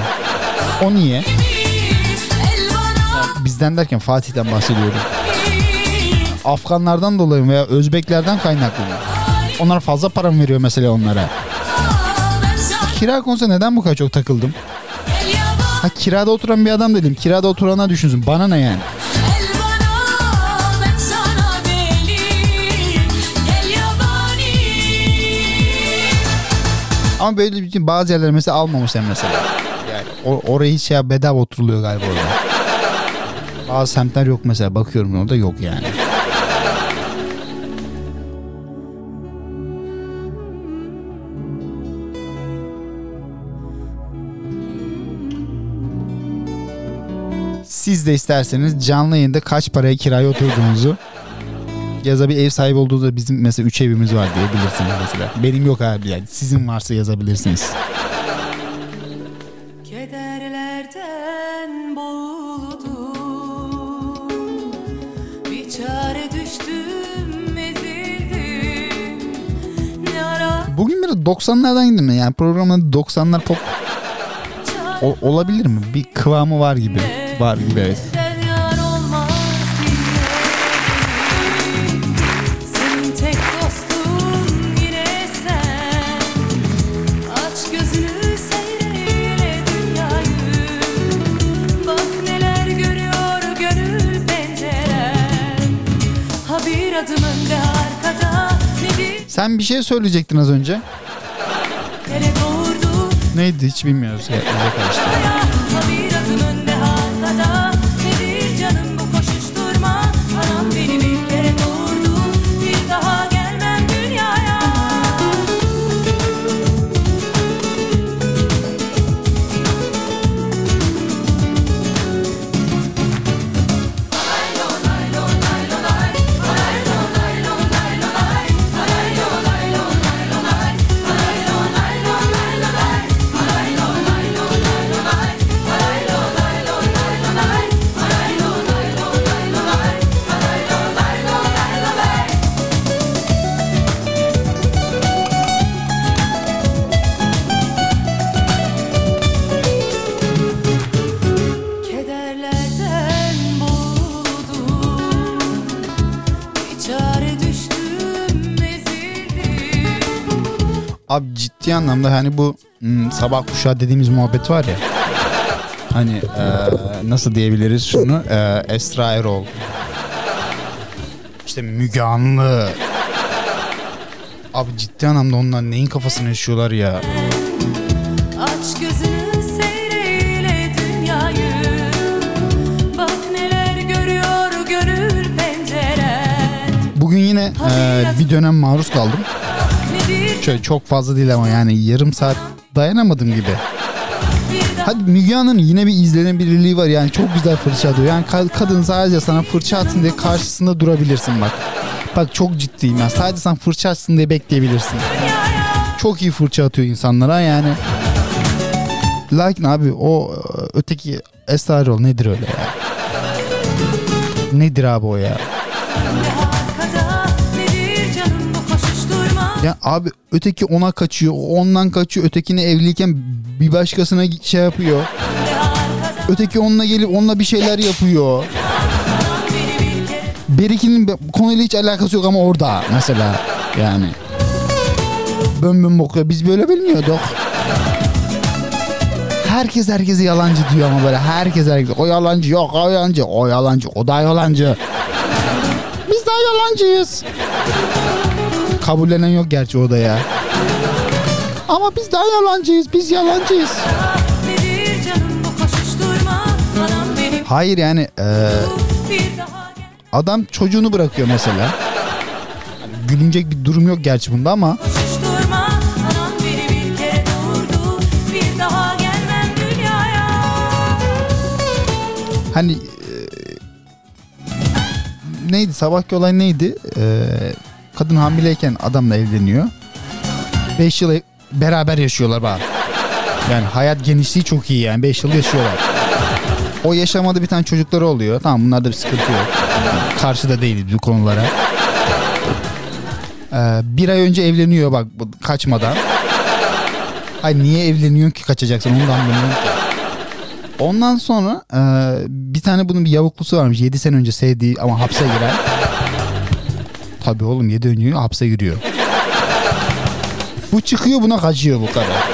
O niye? Bizden derken Fatih'ten bahsediyorum. Afganlardan dolayı veya Özbeklerden kaynaklı mı? Onlar fazla para mı veriyor mesela onlara? Kira konusunda neden bu kadar çok takıldım? Ha kirada oturan bir adam dedim. Kirada oturana düşünsün. Bana ne yani? Ama böyle bir şey, bazı yerler mesela almamışlar mesela. Yani o- oraya hiç şey bedava oturuluyor galiba orada. Bazı semtler yok mesela. Bakıyorum orada yok yani. Siz de isterseniz canlı yayında kaç paraya kiraya oturduğunuzu ya da bir ev sahibi olduğunuzda bizim mesela 3 evimiz var diyebilirsiniz mesela. Benim yok abi yani sizin varsa yazabilirsiniz. Bugün biraz 90'lardan gittim yani programın 90'lar pop o- olabilir mi? Bir kıvamı var gibi. Var gibi evet. sen bir şey söyleyecektin az önce. Neydi hiç bilmiyoruz. Ya, Abi ciddi anlamda hani bu hmm, sabah kuşağı dediğimiz muhabbet var ya. Hani eee, nasıl diyebiliriz şunu? Eee, Esra Erol. İşte Müge Anlı. Abi ciddi anlamda onlar neyin kafasını yaşıyorlar ya. Aç gözünü seyreyle dünyayı Bak neler görüyor gönül penceren Bugün yine eee, bir dönem maruz kaldım. Şöyle çok fazla değil ama yani yarım saat dayanamadım gibi. Hadi Müge Anlı'nın yine bir izlenebilirliği var yani çok güzel fırça atıyor. Yani ka- kadın sadece sana fırça atsın diye karşısında durabilirsin bak. Bak çok ciddiyim ya sadece sen fırça atsın diye bekleyebilirsin. Çok iyi fırça atıyor insanlara yani. Lakin abi o e, öteki Esra Erol nedir öyle ya? Nedir abi o ya? Ya abi öteki ona kaçıyor, ondan kaçıyor. Ötekine evliyken bir başkasına şey yapıyor. Öteki onunla gelip onunla bir şeyler yapıyor. beni bir kere Berik'in bu konuyla hiç alakası yok ama orada mesela yani. Bön bön bakıyor. Biz böyle bilmiyorduk. Herkes herkese yalancı diyor ama böyle herkes herkes. O yalancı yok o yalancı. O yalancı o da yalancı. Biz daha yalancıyız. Kabullenen yok gerçi o da ya. Ama biz daha yalancıyız. Biz yalancıyız. Hayır yani eee gel adam çocuğunu bırakıyor mesela. Gülünecek bir durum yok gerçi bunda ama hani e, neydi sabahki olay neydi? E, kadın hamileyken adamla evleniyor. 5 yıl ev- beraber yaşıyorlar bak. Yani hayat genişliği çok iyi yani 5 yıl yaşıyorlar. O yaşamada bir tane çocukları oluyor. Tamam bunlarda bir sıkıntı yok. Karşıda değiliz bu konulara. Ee, bir ay önce evleniyor bak kaçmadan. Ay niye evleniyorsun ki kaçacaksın onu da anlamıyorum ki. Ondan sonra e, bir tane bunun bir yavuklusu varmış. 7 sene önce sevdiği ama hapse giren. Tabii oğlum 7 önce hapse giriyor. Bu çıkıyor buna kaçıyor bu kadar.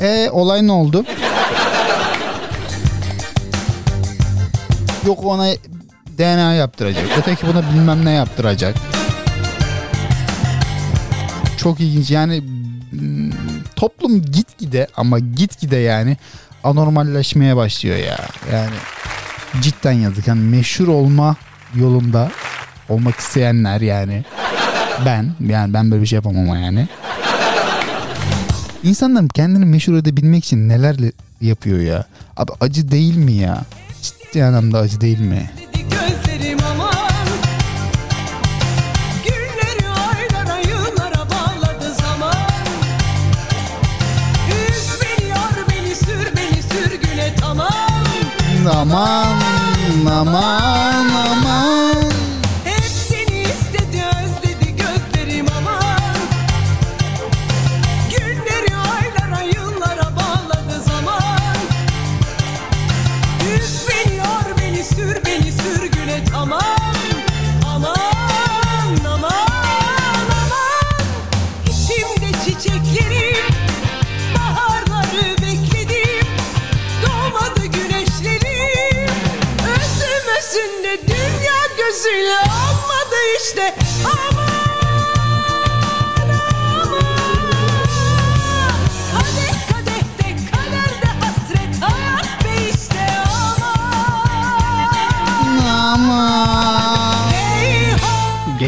E olay ne oldu? Yok ona DNA yaptıracak. Öteki buna bilmem ne yaptıracak. Çok ilginç yani mm, toplum gitgide ama gitgide yani anormalleşmeye başlıyor ya. Yani cidden yazık. Yani meşhur olma yolunda olmak isteyenler yani ben yani ben böyle bir şey yapamam ama yani. İnsanlar kendini meşhur edebilmek için neler yapıyor ya. Abi acı değil mi ya? Ciddi anlamda acı değil mi? Aman aylara yıllara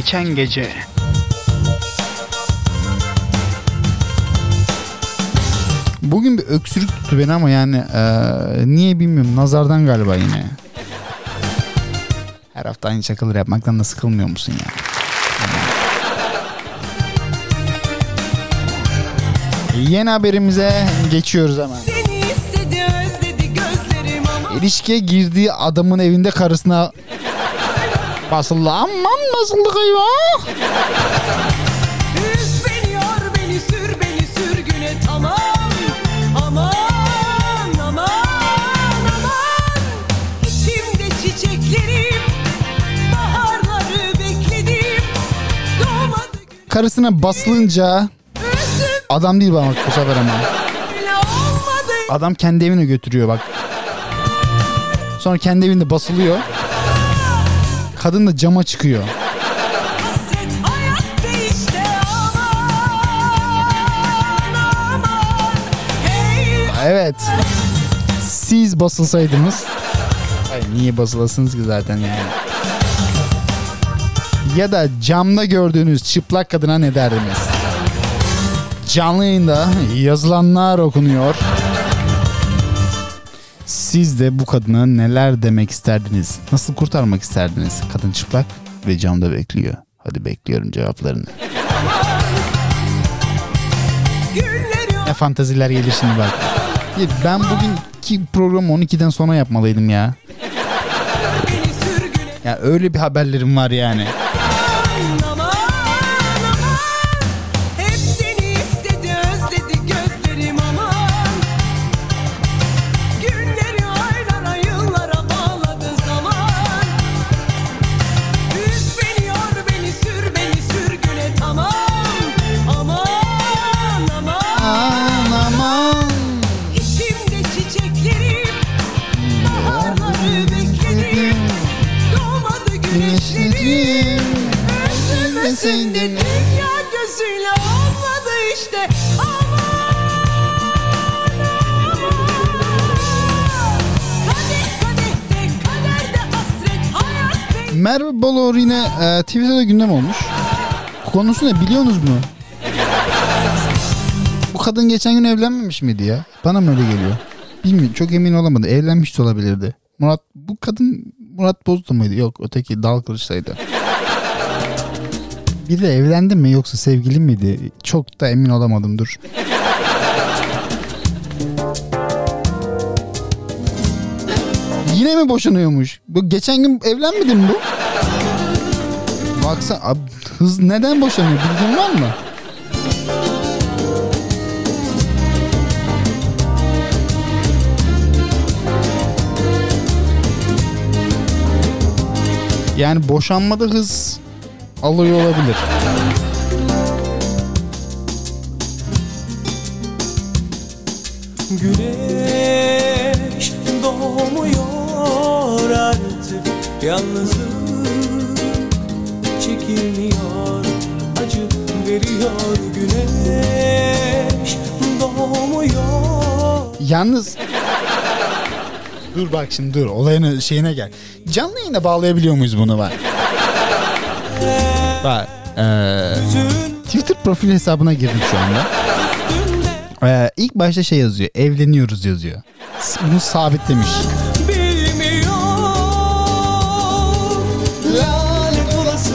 Geçen gece Bugün bir öksürük tuttu beni ama yani eee, niye bilmiyorum nazardan galiba yine. Her hafta aynı şakaları yapmaktan da sıkılmıyor musun ya? Yeni haberimize geçiyoruz hemen. Seni istedi özledi gözlerim ama İlişkiye girdiği adamın evinde karısına basıldı. Aman basıldı eyvah. Üz beni yar beni sür beni sürgüne tamam Aman aman aman İçimde çiçeklerim Baharları bekledim Doğmadı Karısına basılınca adam değil bak bu sefer ama. Adam kendi evine götürüyor bak. Sonra kendi evinde basılıyor. Kadın da cama çıkıyor. Evet. Siz basılsaydınız. Ay niye basılasınız ki zaten yani. Ya da camda gördüğünüz çıplak kadına ne derdiniz? Canlı yayında yazılanlar okunuyor. Siz de bu kadına neler demek isterdiniz? Nasıl kurtarmak isterdiniz? Kadın çıplak ve camda bekliyor. Hadi bekliyorum cevaplarını. Ne fantaziler gelir şimdi bak. Ben bugünkü programı 12'den sonra yapmalıydım ya. Ya öyle bir haberlerim var yani. Özüme sen de dünya gözüyle olmadı işte Merve Bolor yine e, Twitter'da gündem olmuş. Konusu ne biliyorsunuz mu? Bu kadın geçen gün evlenmemiş miydi ya? Bana mı öyle geliyor? Bilmiyorum çok emin olamadım. Evlenmiş de olabilirdi. Murat bu kadın Murat Bozda mıydı? Yok öteki Dal Kılıç'taydı. Bir de evlendi mi yoksa sevgili miydi? Çok da emin olamadım dur. Yine mi boşanıyormuş? Bu geçen gün evlenmedi mi bu? Baksa ab, hız neden boşanıyor bilgin var mı? Yani boşanmada hız alıyor olabilir. Güneş doğmuyor artık Yalnızım çekilmiyor Acı veriyor güneş doğmuyor Yalnız Dur bak şimdi dur olayın şeyine gel. Canlı yayına bağlayabiliyor muyuz bunu bak? Bak eee, Twitter profil hesabına girdim şu anda. Eee ilk başta şey yazıyor evleniyoruz yazıyor. Bunu sabitlemiş. Bilmiyor Lanet olası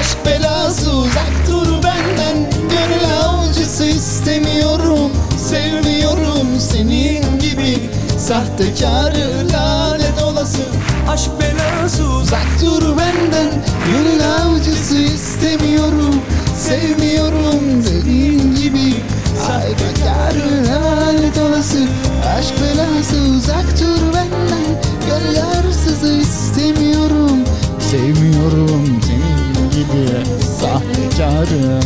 aşk belası uzak dur benden Gönül avcısı istemiyorum Sevmiyorum senin gibi Sahtekarı lanet olası Aşk belası uzak dur benden Gönül avcısı istemiyorum. Sevmiyorum dediğin gibi Sahtekarı lanet olası Aşk belası uzak dur benden Gönül arsızı istemiyorum. Sevmiyorum senin gibi Sahtekarı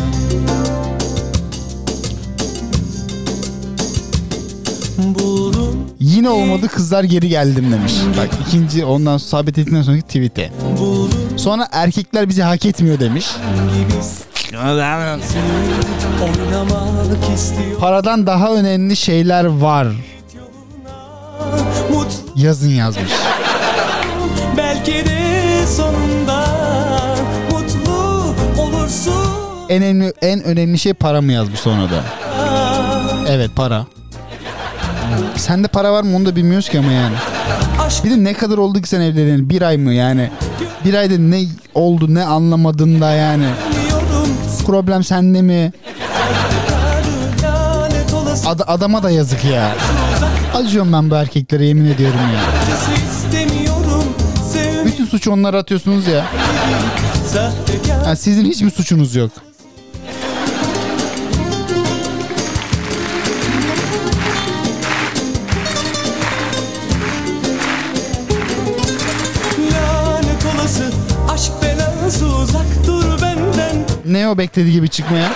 Yine olmadı kızlar geri geldim demiş. Bak ikinci ondan sabit ettikten sonraki tweet'e. Sonra erkekler bizi hak etmiyor demiş. Paradan daha önemli şeyler var. Yazın yazmış. belki de sonunda mutlu olursun En önemli en önemli şey para mı yazmış sonra da. Evet para. Sende para var mı onu da bilmiyoruz ki ama yani. Bir de ne kadar oldu ki sen evleneli? Bir ay mı yani? Bir ayda ne oldu ne anlamadın da yani. Problem sende mi? Ad- adama da yazık ya. Acıyorum ben bu erkeklere yemin ediyorum ya. Bütün suçu onlara atıyorsunuz ya. Yani sizin hiç mi suçunuz yok? Ne o beklediği gibi çıkmaya?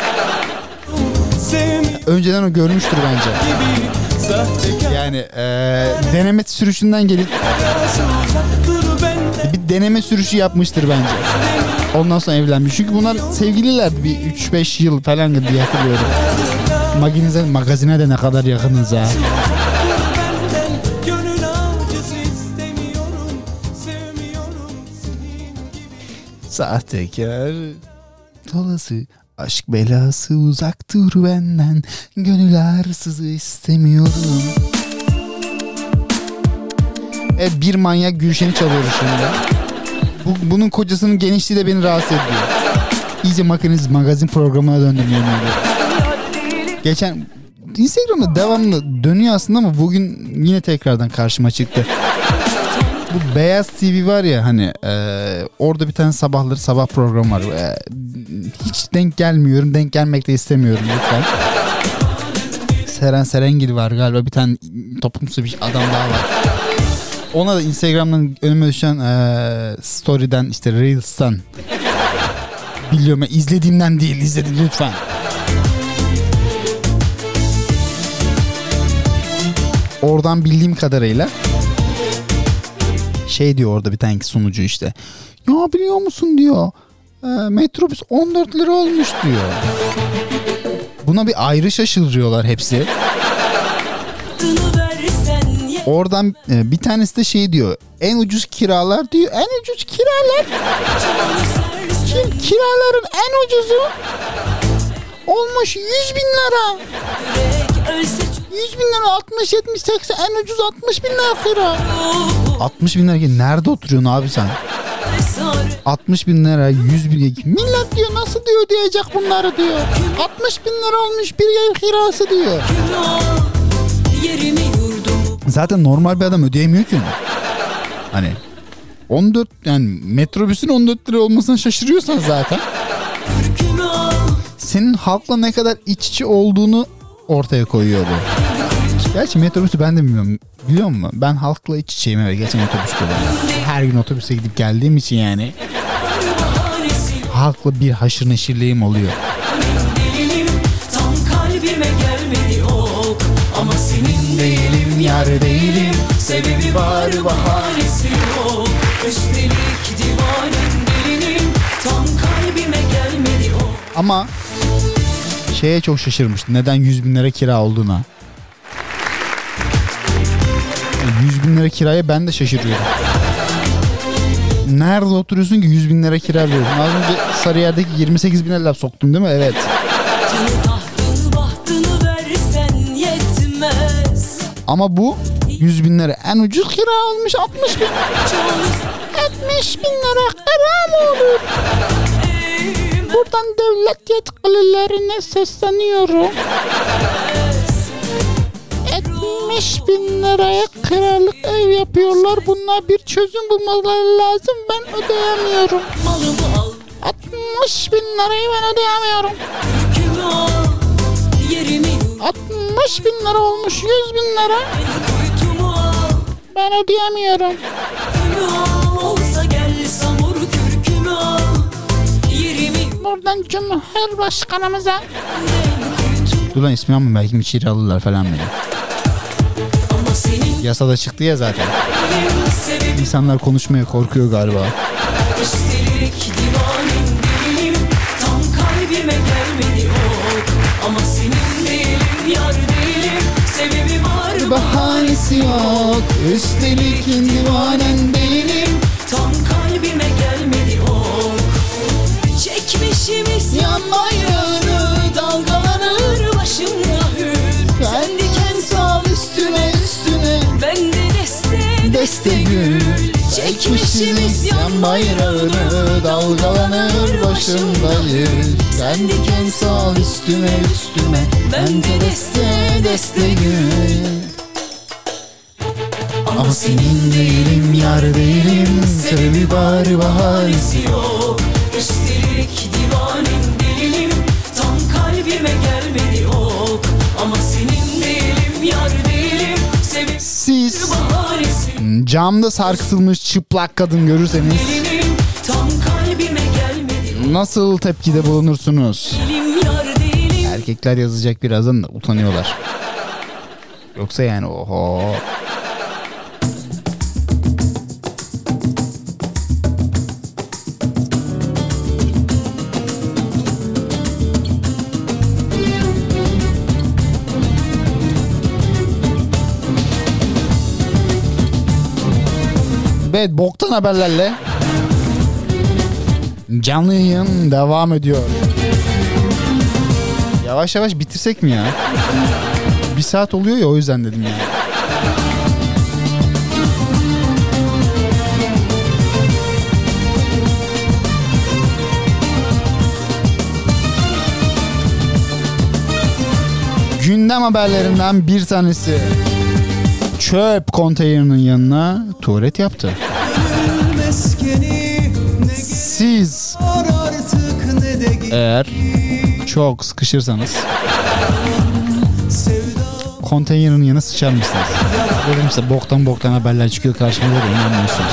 Önceden o görmüştür bence. Yani eee, deneme sürüşünden gelip bir deneme sürüşü yapmıştır bence. Ondan sonra evlenmiş. Çünkü bunlar sevgililerdi bir 3-5 yıl falan diye hatırlıyorum. Maginize, magazine de ne kadar yakınız ha. Sahtekar dolası aşk belası uzak dur benden gönül arsızı istemiyorum. Evet bir manyak Gülşen'i çalıyoruz şimdi. Bu, bunun kocasının genişliği de beni rahatsız ediyor. İyice makiniz magazin programına döndüm yemin. Geçen Instagram'da devamlı dönüyor aslında ama bugün yine tekrardan karşıma çıktı. Bu Beyaz TV var ya hani e, orada bir tane sabahları sabah programı var. E, hiç denk gelmiyorum. Denk gelmek de istemiyorum lütfen. Seren Serengil var galiba bir tane toplumsal bir adam daha var. Ona da Instagram'dan önüme düşen e, story'den işte Reels'tan biliyorum izlediğimden değil izledim lütfen. Oradan bildiğim kadarıyla şey diyor orada bir tane sunucu işte. Ya biliyor musun diyor. E, metrobüs 14 lira olmuş diyor. Buna bir ayrı şaşırıyorlar hepsi. Oradan e, bir tanesi de şey diyor. En ucuz kiralar diyor. En ucuz kiralar. Ki- kiraların en ucuzu olmuş 100 bin lira. Yürek ölse 100 bin lira 60 70 80 en ucuz 60 bin lira kira. 60 bin lira nerede oturuyorsun abi sen? cesaret 60 bin lira 100 bin millet diyor nasıl diyor ödeyecek bunları diyor. 60 bin lira olmuş bir ev kirası diyor. Zaten normal bir adam ödeyemiyor ki. Hani 14 yani metrobüsün 14 lira olmasına şaşırıyorsan zaten senin halkla ne kadar iç içe olduğunu ortaya koyuyor bu. Gerçi metrobüsü ben de bilmiyorum. Biliyor musun? Ben halkla iç içeyim evet. Geçen otobüs kullanıyorum. Her gün otobüse gidip geldiğim için yani halkla bir haşır neşirliğim oluyor. Ama senin değilim yar değilim. Sebebi var bahanesi yok Üstelik divanem delinim Tam kalbime gelmedi ok Ama şeye çok şaşırmıştım. Neden 100 bin lira kira olduğuna. 100 bin lira kiraya ben de şaşırıyorum. Nerede oturuyorsun ki 100 bin lira kira veriyorsun? Az önce Sarıyer'deki 28 bine laf soktum değil mi? Evet. Ama bu 100 bin lira en ucuz kira olmuş 60 bin. Canı 70 bin lira kira mı olur? Buradan devlet yetkililerine sesleniyorum. 70 bin liraya kiralık ev yapıyorlar. Bunlar bir çözüm bulmaları lazım. Ben ödeyemiyorum. Malımı al 60 bin lirayı ben ödeyemiyorum. Kürkümü al Yerimi yurt 60 bin lira olmuş 100 bin lira. Ben ödeyemiyorum. Buradan Cumhurbaşkanımıza. kuytum Dur lan ismi ama belki içeri alırlar falan beni. Senin Yasada çıktı ya zaten. İnsanlar konuşmaya korkuyor galiba. Üstelik divanem delinim Tam kalbime gelmedi ok Ama senin değilim yar değilim Sebebi var Bahanesi yok Üstelik divanen değilim deste gül Çekmişimiz yan bayrağını Dalgalanır başındayız Sen diken sal üstüme üstüme Ben de deste deste gül. Ama senin değilim yar değilim Sebebi var bahanesi yok. Üstelik divanem delilim Tam kalbime gelmedi ok. Ama senin değilim yar camda sarkıtılmış çıplak kadın görürseniz nasıl tepkide bulunursunuz? Erkekler yazacak birazdan da utanıyorlar. Yoksa yani oho. Evet boktan haberlerle canlı yayın devam ediyor. Yavaş yavaş bitirsek mi ya? Bir saat oluyor ya o yüzden dedim ya. Gündem haberlerinden bir tanesi. Çöp konteynerinin yanına tuvalet yaptı. Siz eğer çok sıkışırsanız konteynerin yanına sıçar mısınız? Dedim size boktan boktan haberler çıkıyor karşımıza da inanmıyorsunuz.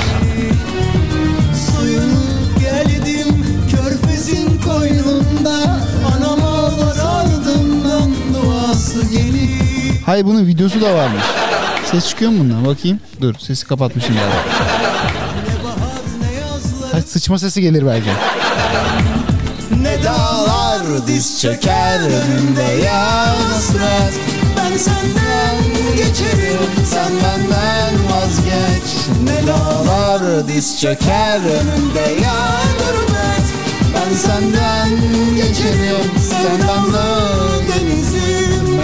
Hayır bunun videosu da varmış. Ses çıkıyor mu bundan? Bakayım. Dur sesi kapatmışım galiba. Hayır, sıçma sesi gelir belki. ne dağlar diz çöker önümde ya hasret Ben senden geçerim sen benden vazgeç Ne dağlar diz çöker önümde ya gurbet Ben senden geçerim sevdamlı denizim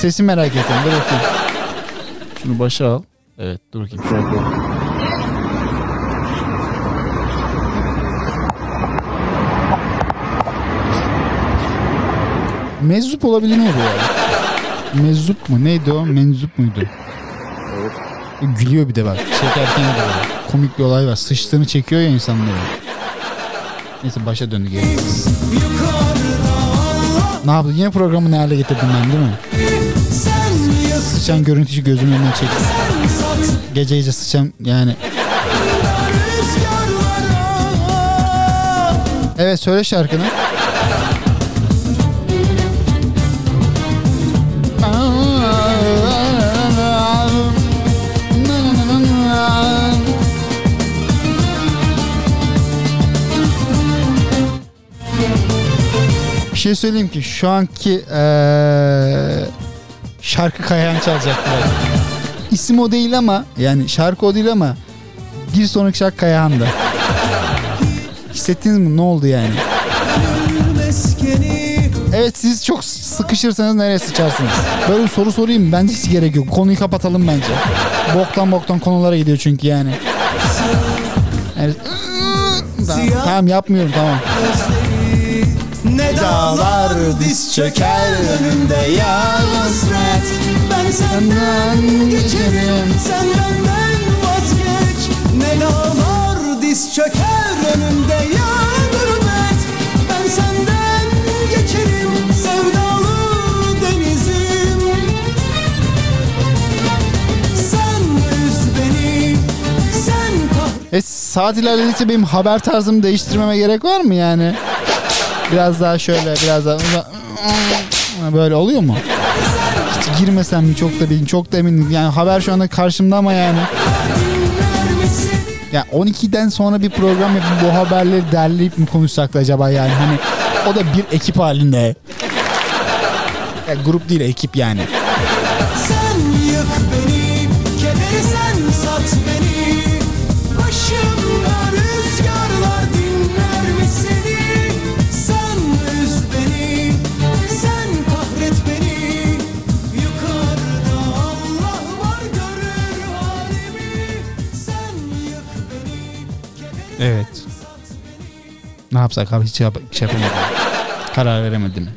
Sesi merak ettim. Dur bakayım. Şunu başa al. Evet dur koy. Meczup olabilir mi bu ya? Meczup mu? Neydi o? Menzup muydu? Evet. Gülüyor bir de bak. Çekerken gülüyor. Komik bir olay var. Sıçtığını çekiyor ya insanları. Neyse başa döndü geri. Ne yaptı? Yine programı ne hale getirdim ben değil mi? Sen Sıçan görüntüsü gözümün önüne çekti. Gece gece sıçan yani. Evet söyle şarkını. Bir şey söyleyeyim ki şu anki eee, şarkı kayan çalacaklar. İsim o değil ama yani şarkı o değil ama bir sonraki şarkı Kayahan'da. Hissettiniz mi? Ne oldu yani? Evet siz çok sıkışırsanız nereye sıçarsınız? Böyle bir soru sorayım mı? Bence hiç gerek yok. Konuyu kapatalım bence. Boktan boktan konulara gidiyor çünkü yani. yani tamam, tamam yapmıyorum tamam. Ne dağlar diz çöker önümde ya hasret. Ben senden geçerim sen benden vazgeç. Ne dağlar diz çöker önümde ya gurbet. Ben senden geçerim sevdalı denizim. Sen üz beni sen kahret E, saat ilerledikçe benim haber tarzımı değiştirmeme gerek var mı yani? Biraz daha şöyle biraz daha böyle oluyor mu? Hiç girmesem mi çok da bilin çok da eminim. Yani haber şu anda karşımda ama yani. Ya 12'den sonra bir program yapıp bu haberleri derleyip mi konuşsak da acaba yani hani o da bir ekip halinde. Ya grup değil ekip yani. Evet. Ne yapsak abi hiç yap- şey yapamadım. Karar veremedim.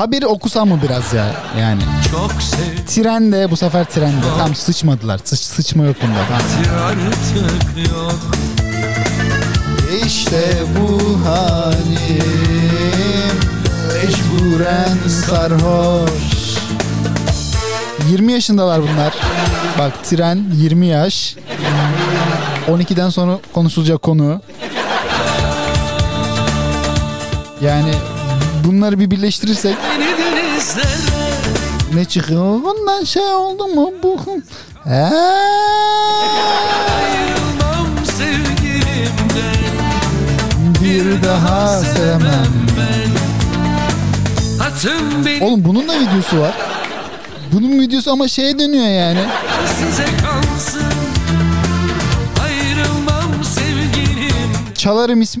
Haberi okusam mı biraz ya yani. çok sev Trende bu sefer trende. Tam sıçmadılar. Sıç, sıçma yok bunda. Artık yok İşte bu halim Mecburen sarhoş 20 yaşındalar bunlar. Bak tren 20 yaş. 12'den sonra konuşulacak konu. Yani bunları bir birleştirirsek ne çıkıyor? Bundan şey oldu mu bu? Bir daha sevmem. Beni Oğlum bunun da videosu var. Bunun videosu ama şeye dönüyor yani. Çalarım ism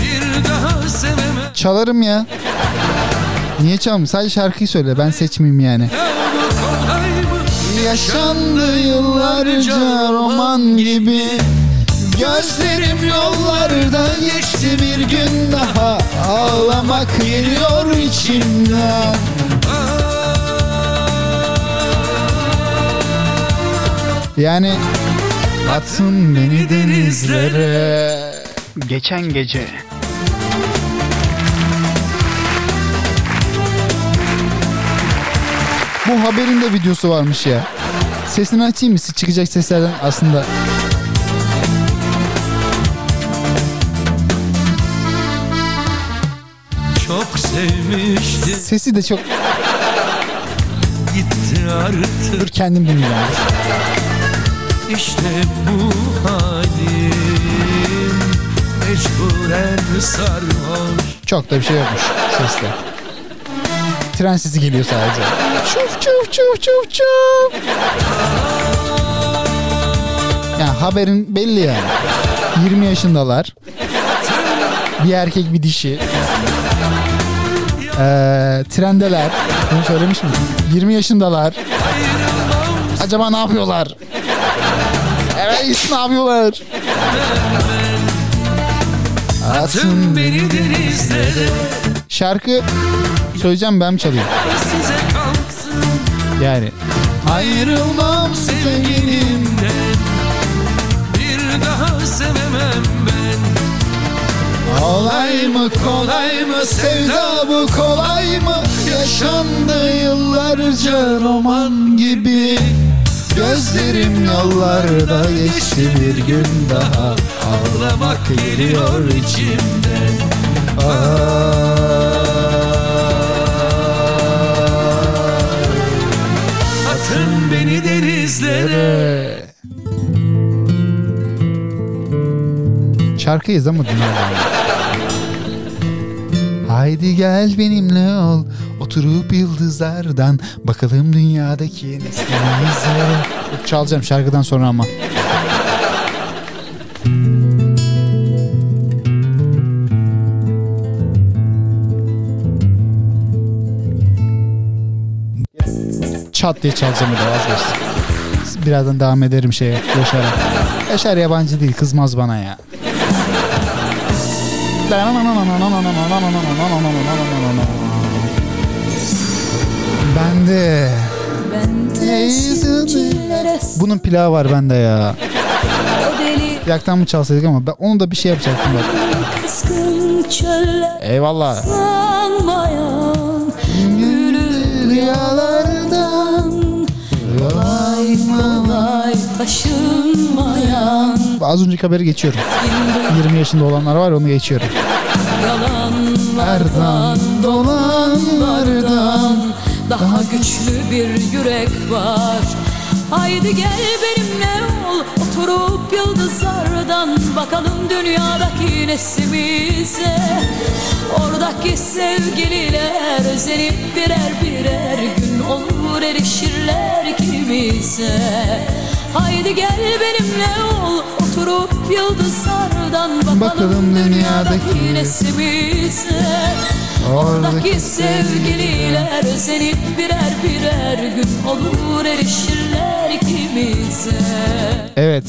Bir daha çalarım ya. Niye çalmıyorum? Sadece şarkıyı söyle. Ben seçmeyeyim yani. Yaşandı yıllarca roman gibi Gözlerim yollarda geçti bir gün daha Ağlamak geliyor içimden Yani Atın beni denizlere Geçen gece Bu haberin de videosu varmış ya. Sesini açayım mı? Çıkacak seslerden aslında. Çok sevmişti Sesi de çok... gitti artık Dur kendim dinleyeceğim. İşte bu halim Mecburen sarhoş Çok da bir şey yokmuş seste. Tren sesi geliyor sadece. Çuf çuf çuf çuf çuf. Yani haberin belli yani. 20 yaşındalar. Bir erkek bir dişi. Ee, trendeler. Bunu söylemiş mi? 20 yaşındalar. Acaba ne yapıyorlar? Evet ne yapıyorlar? Atın Beni denizlere Şarkı söyleyeceğim ben mi çalayım? Yani. Ayrılmam sevgilimden. Bir daha sevemem ben. Kolay mı kolay mı? Sevda bu kolay mı? Yaşandı yıllarca roman gibi. Gözlerim yollarda geçti bir gün daha. Ağlamak geliyor içimden. Atın denizlere Şarkıyız ama dinleyelim. Haydi gel benimle ol Oturup yıldızlardan Bakalım dünyadaki nesnemize Çalacağım şarkıdan sonra ama Çat diye çalacağım de vazgeçtim. Birazdan devam ederim şeye Yaşar'a. Yaşar yabancı değil kızmaz bana ya. Bende sincillere Bunun pilavı var bende ya. Yaktan mı çalsaydık ama ben onu da bir şey yapacaktım bak. Eyvallah. Kolay taşınmayan Az önceki haberi geçiyorum. 20 yaşında olanlar var onu geçiyorum. Yalanlardan dolanlardan Daha güçlü bir yürek var Haydi gel benimle ol Oturup yıldızlardan Bakalım dünyadaki nesimize Oradaki sevgililer Özenip birer birer gün olur erişirler kimize Haydi gel benimle ol Oturup yıldızlardan Bakalım, Bakalım dünyadaki nesimize Oradaki sevgililer özenip birer birer gün olur erişirler ikimize. Evet.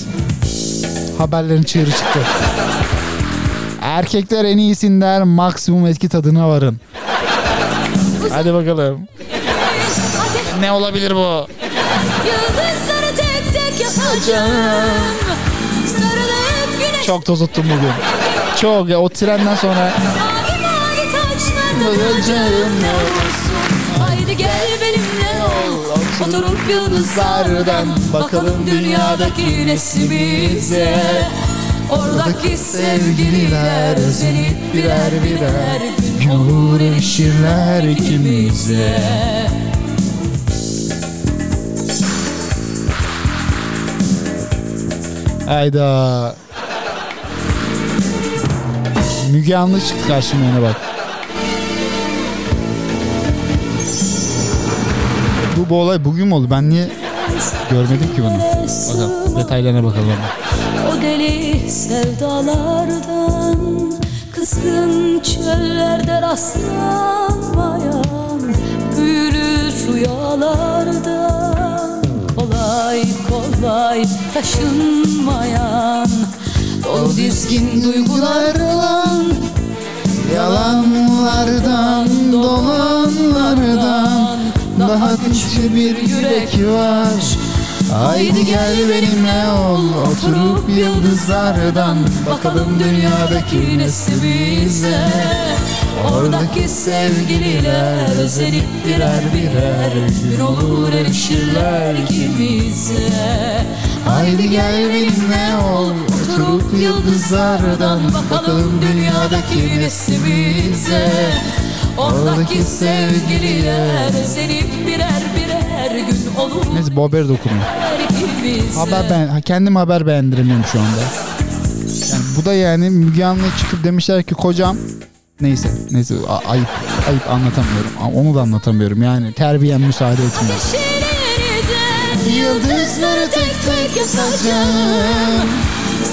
Haberlerin çığırı çıktı. Erkekler en iyisinden maksimum etki tadına varın. Hadi bakalım. Ne olabilir bu? Çok tozuttum bugün. Çok ya o trenden sonra. Haydi gel benimle ol. Oturup yıldızlardan bakalım dünyadaki nesimize. Oradaki sevgililer özenip birer birer olur erişirler ikimize. Hayda. Müge Anlı çıktı karşıma yine bak. Bu, bu olay bugün mü oldu? Ben niye görmedim ki bunu? Bakalım detaylarına bakalım. O deli sevdalardan Kızgın çöllerde rastlanmayan Büyülü rüyalardan kolay taşınmayan Dolu dizgin duygularla Yalanlardan, dolanlardan Daha güçlü bir yürek var Haydi gel benimle ol Oturup yıldızlardan Bakalım dünyadaki nesimize Oradaki sevgililer özenip birer birer Gün olur erişirler ikimize. Haydi gel benimle ol Oturup yıldızlardan Bakalım dünyadaki nesimize Oradaki sevgililer özenip birer birer Gün olur Neyse bu haberi de okumuyor. Haber ben kendim haber beğendiremiyorum şu anda. Yani bu da yani Müge Anlı'ya çıkıp demişler ki kocam neyse neyse a- ayıp ayıp anlatamıyorum. Onu da anlatamıyorum. Yani terbiyem müsaade etmiyor. Yıldızları tek tek yazacağım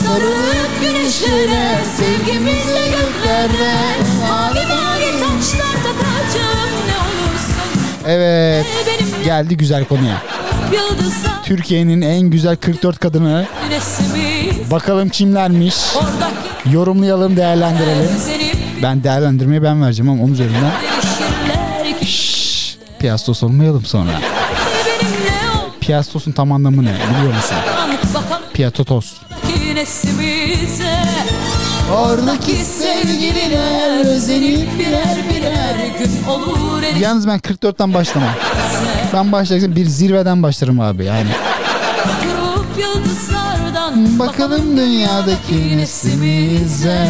Sarılıp güneşlere Sevgimizle göklerde Mavi mavi olursun Evet geldi güzel konuya. Türkiye'nin en güzel 44 kadını bakalım kimlermiş. Yorumlayalım değerlendirelim. Ben değerlendirmeyi ben vereceğim ama onun üzerinden piyastos olmayalım sonra. Piyastos'un tam anlamı ne biliyor musun? Nesimize Oradaki sevgililer özenip birer birer gün olur erişirler Yalnız ben 44'ten başlamam. Ben başlarsam bir zirveden başlarım abi yani. Durup yıldızlardan Bakalım dünyadaki nesimize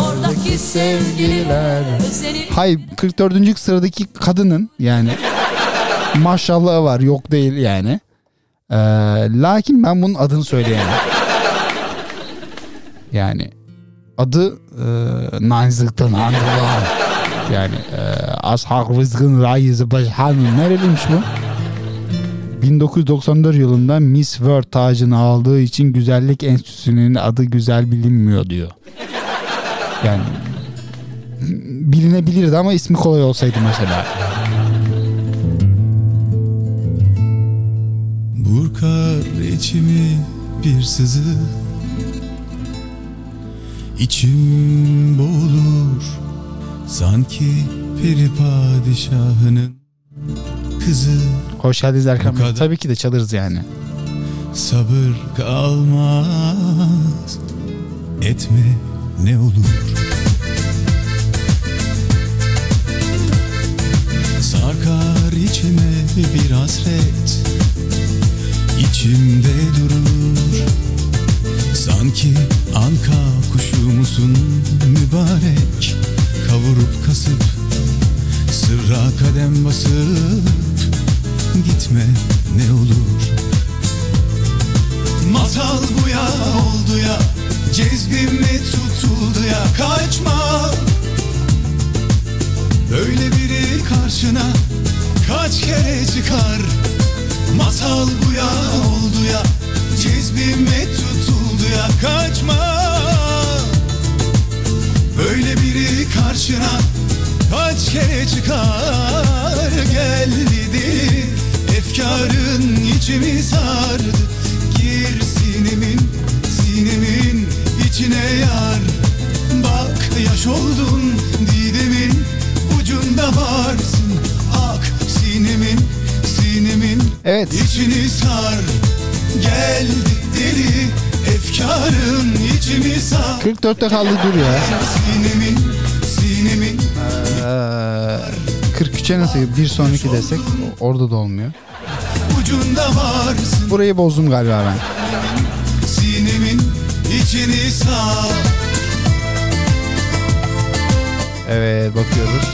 Oradaki sevgililer özenip Hayır 44. sıradaki kadının yani maşallahı var yok değil yani. Ee, lakin ben bunun adını söyleyemem. Yani adı e, Nanzık'tan Andırlar. Yani e, Ashab Rızkın Raizi Başhanı nereliymiş bu? 1994 yılında Miss World tacını aldığı için güzellik enstitüsünün adı güzel bilinmiyor diyor. Yani bilinebilirdi ama ismi kolay olsaydı mesela. Burkar içimi bir sızı İçim boğulur Sanki peri padişahının Kızı. Hoş geldiniz Erkan Bey. Tabii ki de çalarız yani. sabır kalmaz. Etme ne olur. Sarkar içime bir hasret. İçimde durur Sanki anka kuşu musun mübarek? Kavurup kasıp Sırra kadem basıp Gitme ne olur. Masal bu ya oldu ya Cezbime tutuldu ya Kaçma. Böyle biri karşına Kaç kere çıkar? Masal bu ya oldu ya Cezbime tutuldu ya Kaçma. Böyle biri karşına Kaç kere çıkar Gel dedi Efkarın içimi sardı. Gir sinemin Sinemin içine yar. Bak yaş oldun Didemin ucunda varsın. Ak sinemin Sinemin Evet. içini sar Gel deli Efkarın içimi sar 44'te kaldı dur ya. Sinemin Sinemin Ee, 43'e nasıl bir sonraki desek orada da olmuyor. ucunda varsın Burayı bozdum galiba ben. Sinemin içini sar Evet bakıyoruz.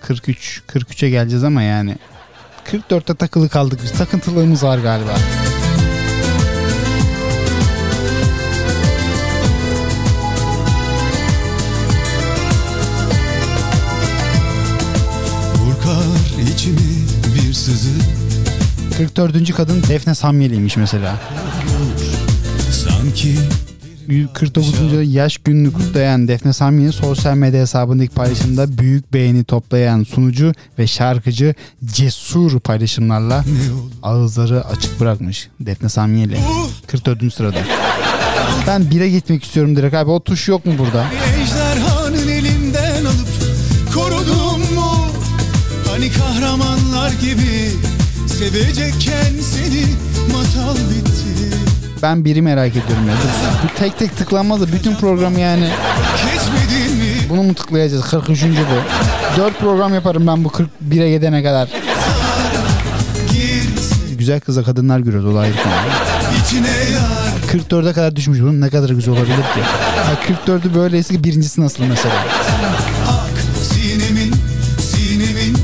43 43'e geleceğiz ama yani 44'te takılı kaldık biz. Takıntılığımız var galiba. 44. kadın Defne Samyeli'ymiş mesela. Sanki 149. yaş gününü kutlayan Defne Sami'nin sosyal medya hesabındaki paylaşımda büyük beğeni toplayan sunucu ve şarkıcı cesur paylaşımlarla ağızları açık bırakmış Defne Samiye ile 44. sırada. Ben bire gitmek istiyorum direkt abi o tuş yok mu burada? Ejderhanın elinden alıp korudum mu? Hani kahramanlar gibi sevecekken seni masal bitti. Ben biri merak ediyorum ya. Tek tek tıklanmadı bütün programı yani. Kesmedin mi? Bunu mu tıklayacağız? 43. bu. 4 program yaparım ben bu 41'e gidene kadar. Güzel kıza kadınlar görüyoruz o da ayrı konu. içine yar 44'e kadar düşmüş bunun ne kadar güzel olabilir ki? Ha, 44'ü böyleyse ki birincisi nasıl mesela? Ak sinemin, sinemin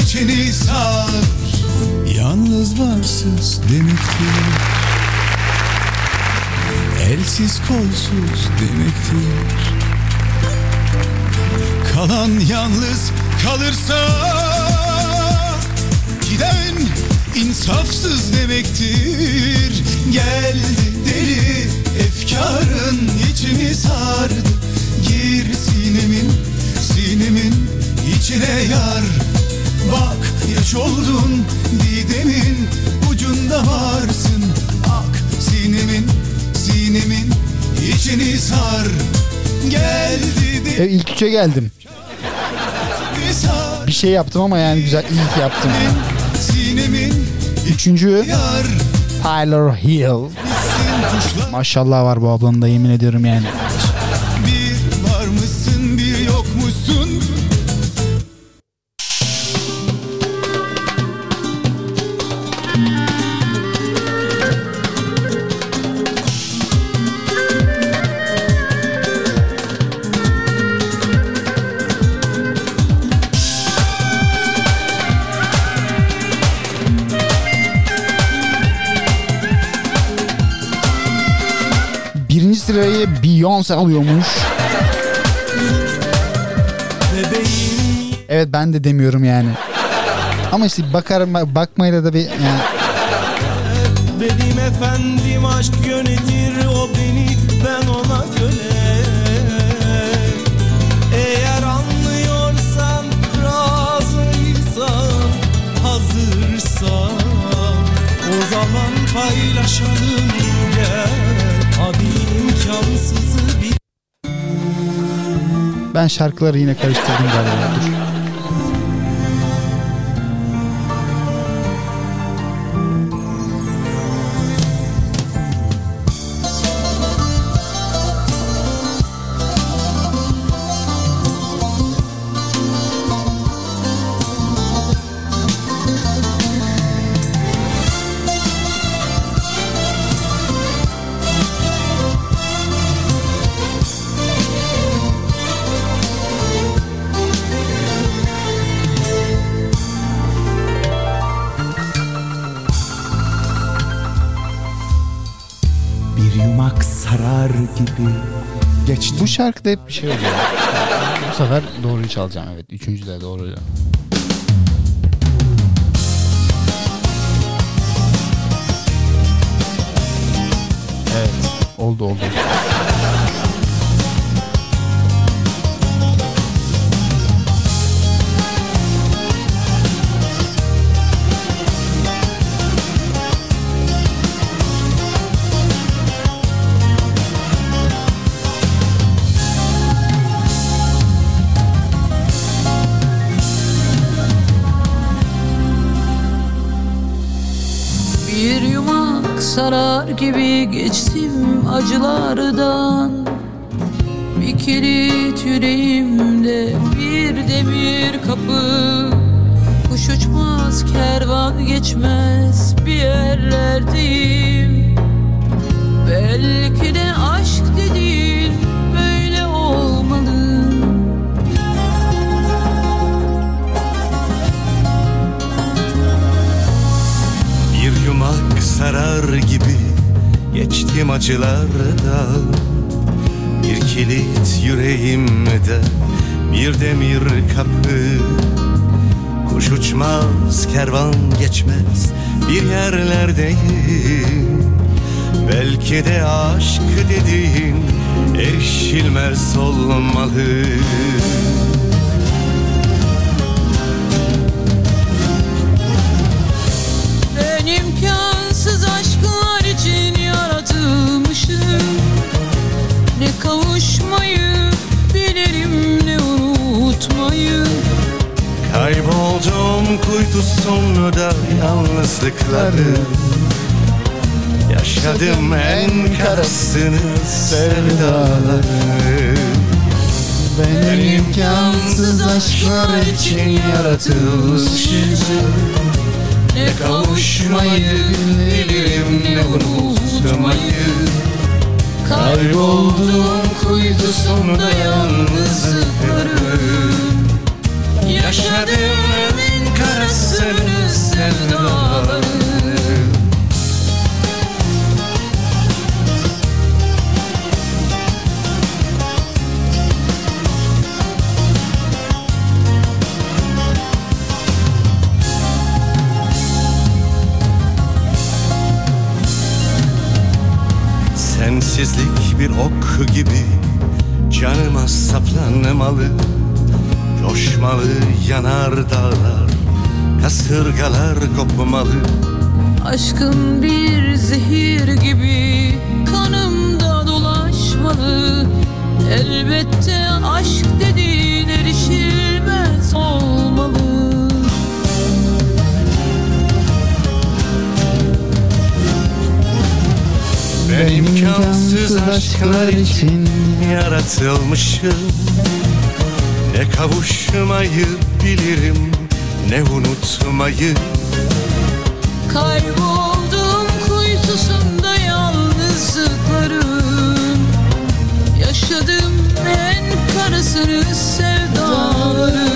içini sar Yalnız varsız demektir. Elsiz kolsuz demektir. Kalan yalnız kalırsa Giden insafsız demektir. Geldi deli efkarın içimi sardı. Gir sinemin, sinemin içine yar Bak yaş oldun didemin ucunda varsın Ak sinemin, sinemin içini sar Geldi E, ilk üçe geldim. Bir şey yaptım ama yani güzel ki yaptım. Sinemin Üçüncü Tyler Hill. Maşallah var bu ablanın da yemin ediyorum yani. Beyoncé alıyormuş. Evet ben de demiyorum yani. Ama işte bakarım bakmayla da bir yani Benim efendim aşk yönetir o beni ben ona köle Eğer anlıyorsan razıysan hazırsan O zaman paylaşalım gel Hadi imkansızı bir ben şarkıları yine karıştırdım galiba. Dur. Şarkıda hep bir şey oluyor. Bu sefer doğruyu çalacağım evet. Üçüncü de doğru. Evet. Oldu oldu. Gibi geçtim acılardan. Bir kilit yüreğimde bir demir kapı. Kuş uçmaz kervan geçmez bir yerlerdeyim Belki de aşk dediğin böyle olmalı. Bir yumak sarar geçtim acılarda Bir kilit yüreğimde bir demir kapı. Kuş uçmaz kervan geçmez bir yerlerdeyim. Belki de aşk dediğin erişilmez olmalı Kayboldum kuytusunda yalnızlıkları. Yaşadım en karasını sevdaları. Ben imkansız aşklar için yaratılmışım Ne Kavuşmayı bilirim ne unutmayı. Kayboldum kuytusunda yalnızlıkların Yaşadım Sensizlik bir ok gibi Canıma saplanmalı Coşmalı yanar dağlar Kasırgalar kopmalı. Aşkın bir zehir gibi kanımda dolaşmalı. Elbette aşk dediğin erişilmez olmalı. Ben imkansız aşklar için. yaratılmışım. Ne kavuşmayı bilirim ne unutmayı? Kayboldum kuytusunda yalnızlıkların. Yaşadım en karasını sevdaların.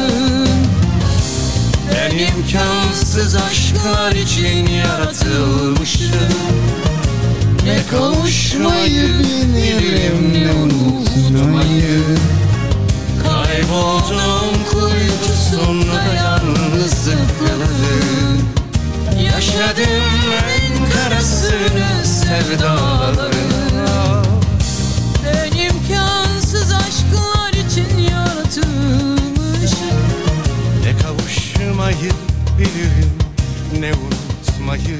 Ben imkansız aşklar için yaratılmışım. Ne kavuşmayı bilirim ne unutmayı Kayboldum kuytusunda yalnızlıkların Yaşadım en karasını sevdaların Ben imkansız aşklar için yaratılmışım. Ne kavuşmayı bilirim ne unutmayı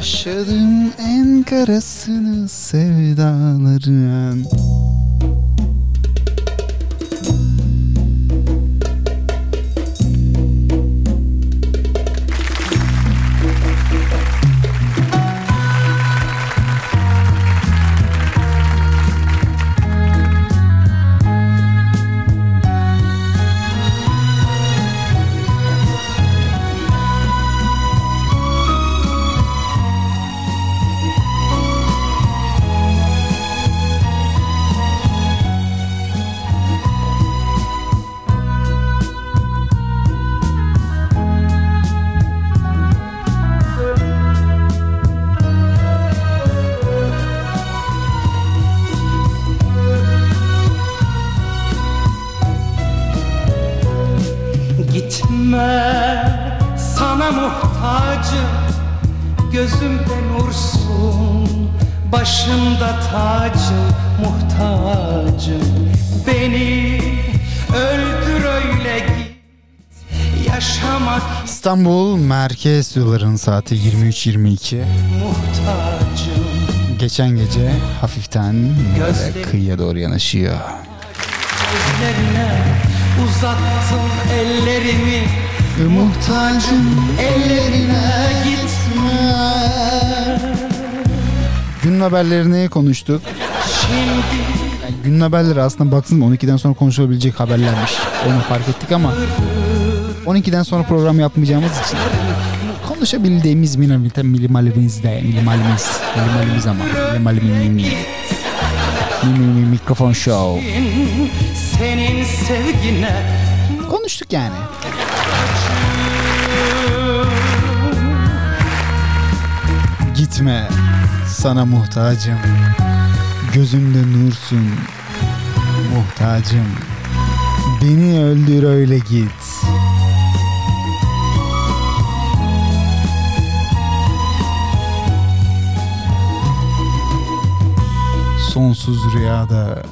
Yaşadım en karasını sevdaların İstanbul Merkez Yolların saati 23.22 muhtacım Geçen gece hafiften kıyıya doğru yanaşıyor. Gözlerine uzattım ellerimi Muhtacım ellerine gitme Günün haberlerini konuştuk. Şimdi Yani günün haberleri aslında baksın 12'den sonra konuşulabilecek haberlermiş. Onu fark ettik ama 12'den sonra program yapmayacağımız için konuşabildiğimiz minimalite minimalimizde minimalimiz minimalimiz ama minimalimim mimi mimi mimi mikrofon show. Senin sevgine. Konuştuk yani. Gitme sana muhtacım. Gözümde nursun muhtacım. Beni öldür öyle git sonsuz rüyada.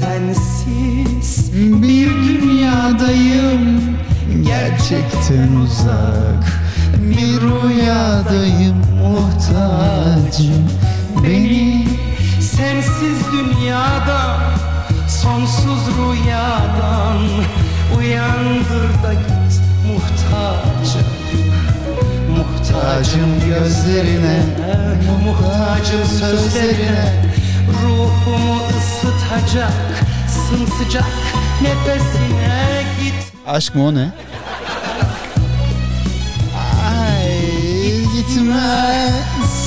Sensiz bir dünyadayım Gerçekten uzak bir rüyadayım muhtacım. Beni sensiz dünyada Sonsuz rüyadan Uyandır da git muhtacım Muhtacım gözlerine Muhtacım sözlerine. Ruhumu ısıtacak Sımsıcak nefesine git. Aşk mı o ne? Ay gitme.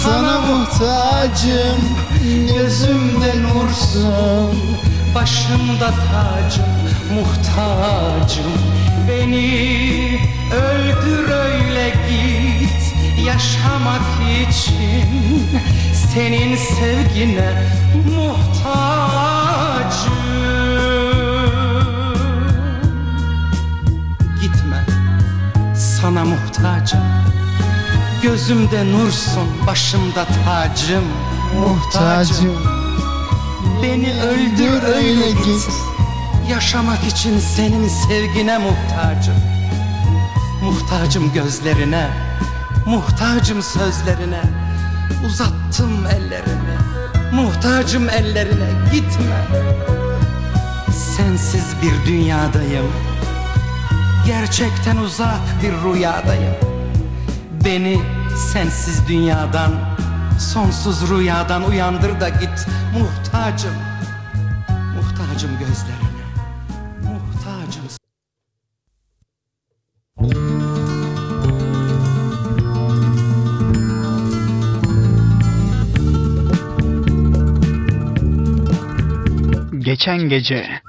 Sana muhtacım Gözümde nursun Başımda tacım, muhtacım. Beni öldür öyle git Yaşamak için senin sevgine muhtacım. Gitme, sana muhtacım. Gözümde nursun, başımda tacım Muhtacım Beni öldür öyle git. Yaşamak için senin sevgine muhtacım. Muhtacım gözlerine Muhtacım sözlerine. Uzattım ellerimi. Muhtacım ellerine gitme. Sensiz bir dünyadayım. Gerçekten uzak bir rüyadayım. Beni sensiz dünyadan Sonsuz rüyadan uyandır da git Muhtacım. Muhtacım gözlerine. Muhtacım. Geçen gece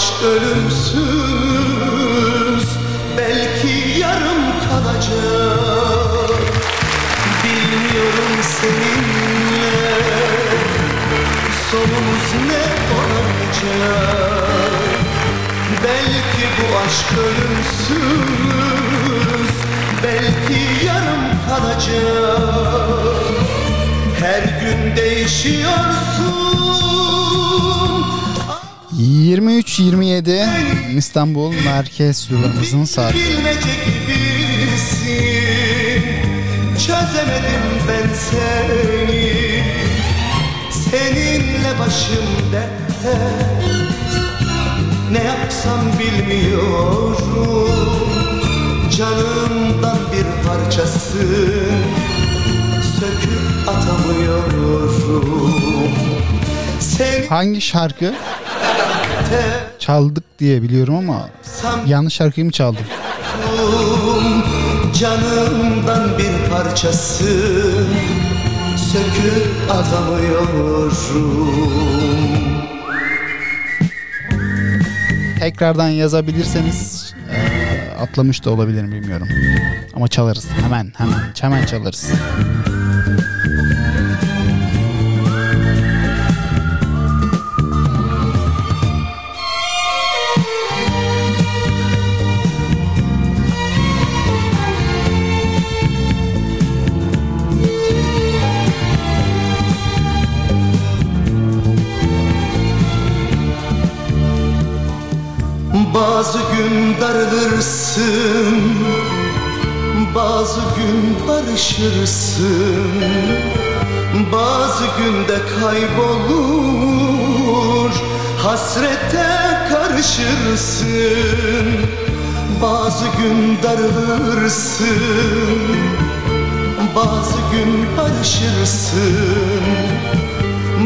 aşk ölümsüz Belki yarım kalacak. Bilmiyorum seninle sonumuz ne olacak? Belki bu aşk ölümsüz Belki yarım kalacak. Her gün değişiyorsun 23-27 İstanbul Merkez Sularımızın saati. Çözemedim ben seni. Seninle başım dertte. Ne yapsam bilmiyorum. Canımdan bir parçasın Söküp atamıyorum. Seni Hangi şarkı? Çaldık diye biliyorum ama yanlış şarkıyı mı çaldım? Canımdan bir parçasın Söküp atamıyorum Tekrardan yazabilirseniz eee, atlamış da olabilirim bilmiyorum. Ama çalarız. Hemen hemen hemen çalarız. Bazı gün darılırsın Bazı gün barışırsın. Bazı günde kaybolur Hasrete karışırsın. Bazı gün darılırsın Bazı gün barışırsın.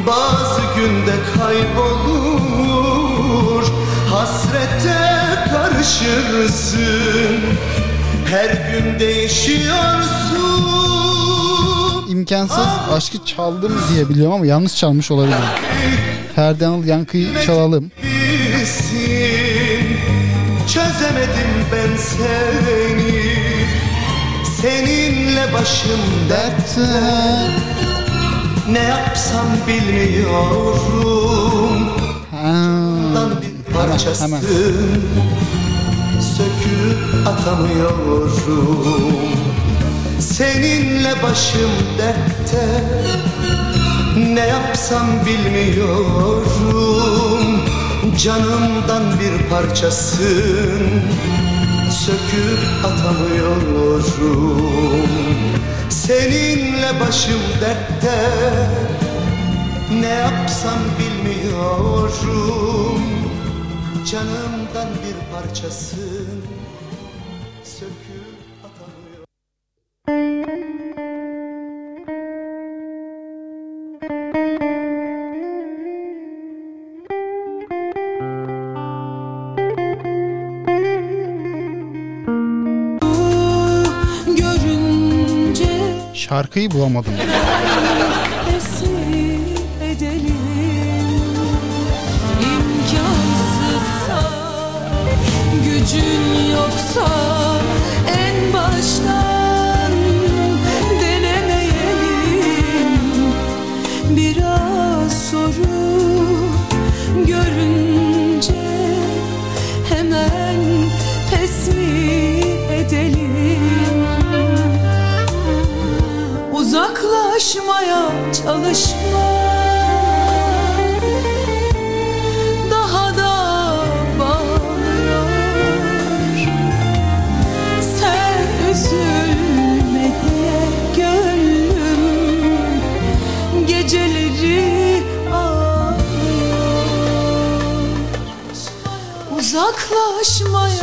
Bazı günde kaybolur Hasrette karışırsın. Her gün değişiyorsun. İmkansız aşkı çaldım diye biliyorum ama yanlış çalmış olabilirim. Ferdi Anıl Yankı'yı çalalım. Bilsin. Çözemedim ben seni. Seninle başım dertte. Ne yapsam bilmiyorum bir parçasın Söküp atamıyorum. Seninle başım dertte. Ne yapsam bilmiyorum. Canımdan bir parçasın. Söküp atamıyorum. Seninle başım dertte. Ne yapsam bilmiyorum Canımdan bir parçasın Söküp Görünce Şarkıyı bulamadım. Çalışma Daha da bağlıyor. Sen üzülme diye gönlüm Geceleri ağlıyor. Uzaklaşmaya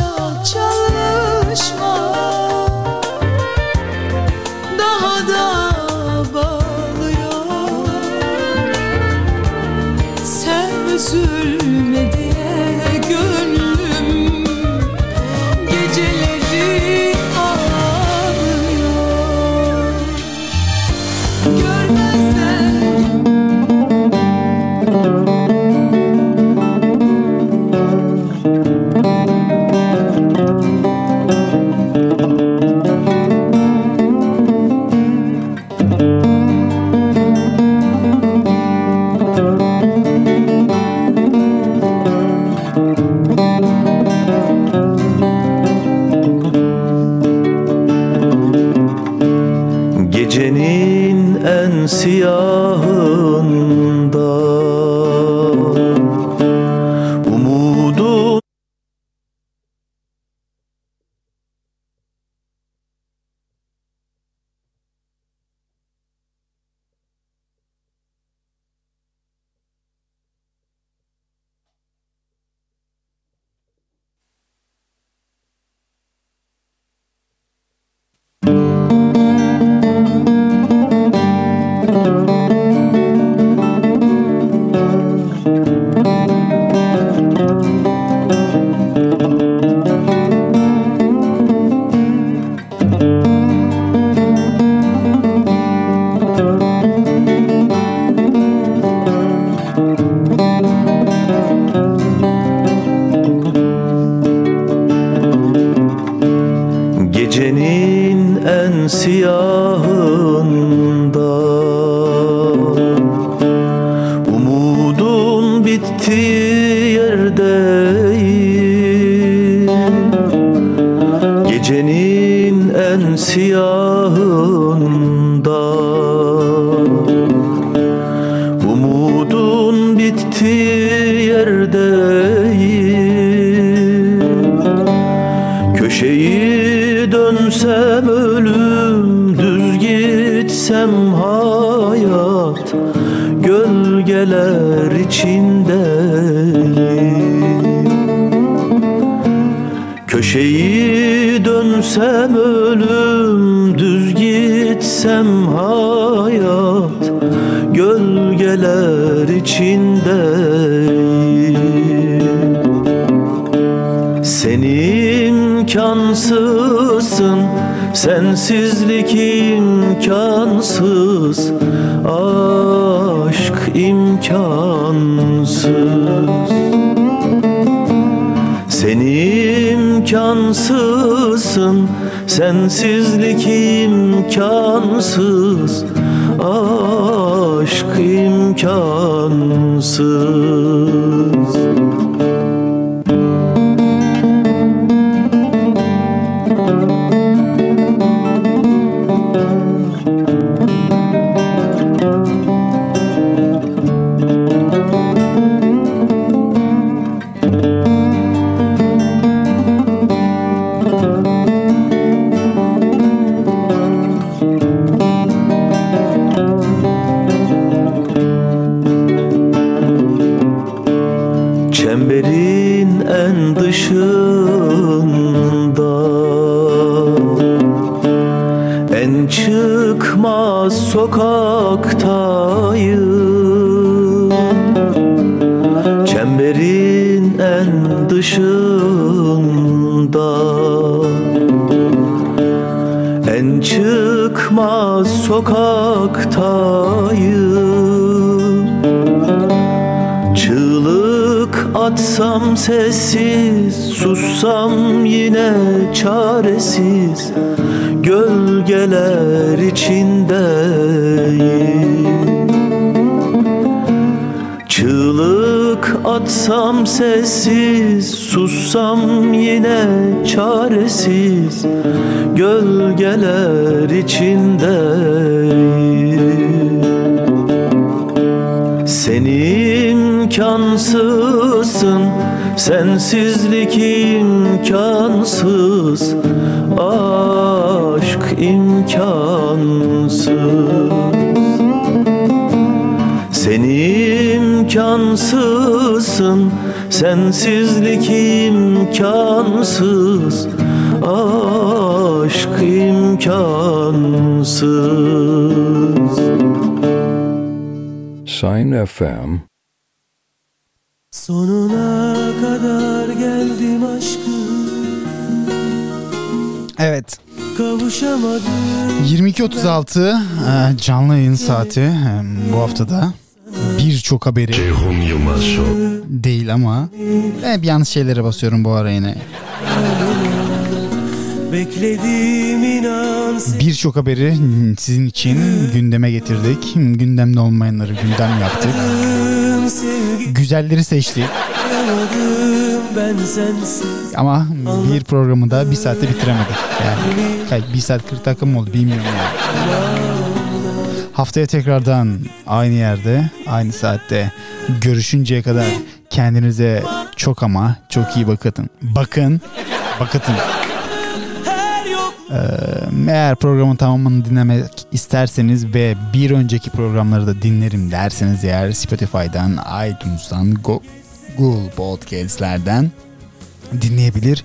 Sensizlik imkansız Aşk imkansız. Sen imkansızsın Sensizlik imkansız Aşk imkansız. Sign FM 22.36 e, canlı yayın saati e, bu haftada birçok haberi değil ama hep yanlış şeylere basıyorum bu ara yine. Birçok haberi sizin için gündeme getirdik. Gündemde olmayanları gündem yaptık. Güzelleri seçtik ben sensiz ama bir programı da bir saatte bitiremedik. Yani bir saat 40 dakika mı oldu bilmiyorum yani. Haftaya tekrardan aynı yerde, aynı saatte görüşünceye kadar kendinize çok ama çok iyi bakın. Bakın, bakın. Ee, eğer programın tamamını dinlemek isterseniz ve bir önceki programları da dinlerim derseniz eğer Spotify'dan, iTunes'dan, Go- Google Podcast'lerden dinleyebilir.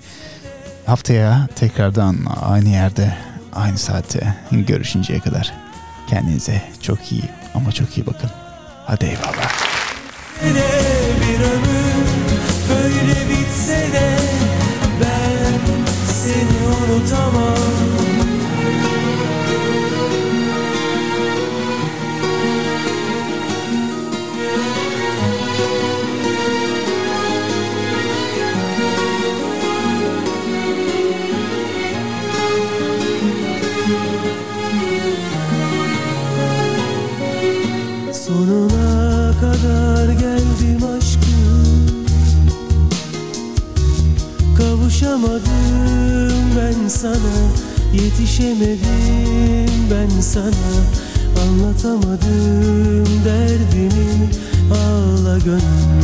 Haftaya tekrardan aynı yerde, aynı saatte görüşünceye kadar kendinize çok iyi ama çok iyi bakın. Hadi eyvallah. Yetişemedim ben sana. Anlatamadım derdimi. Ağla gönlüm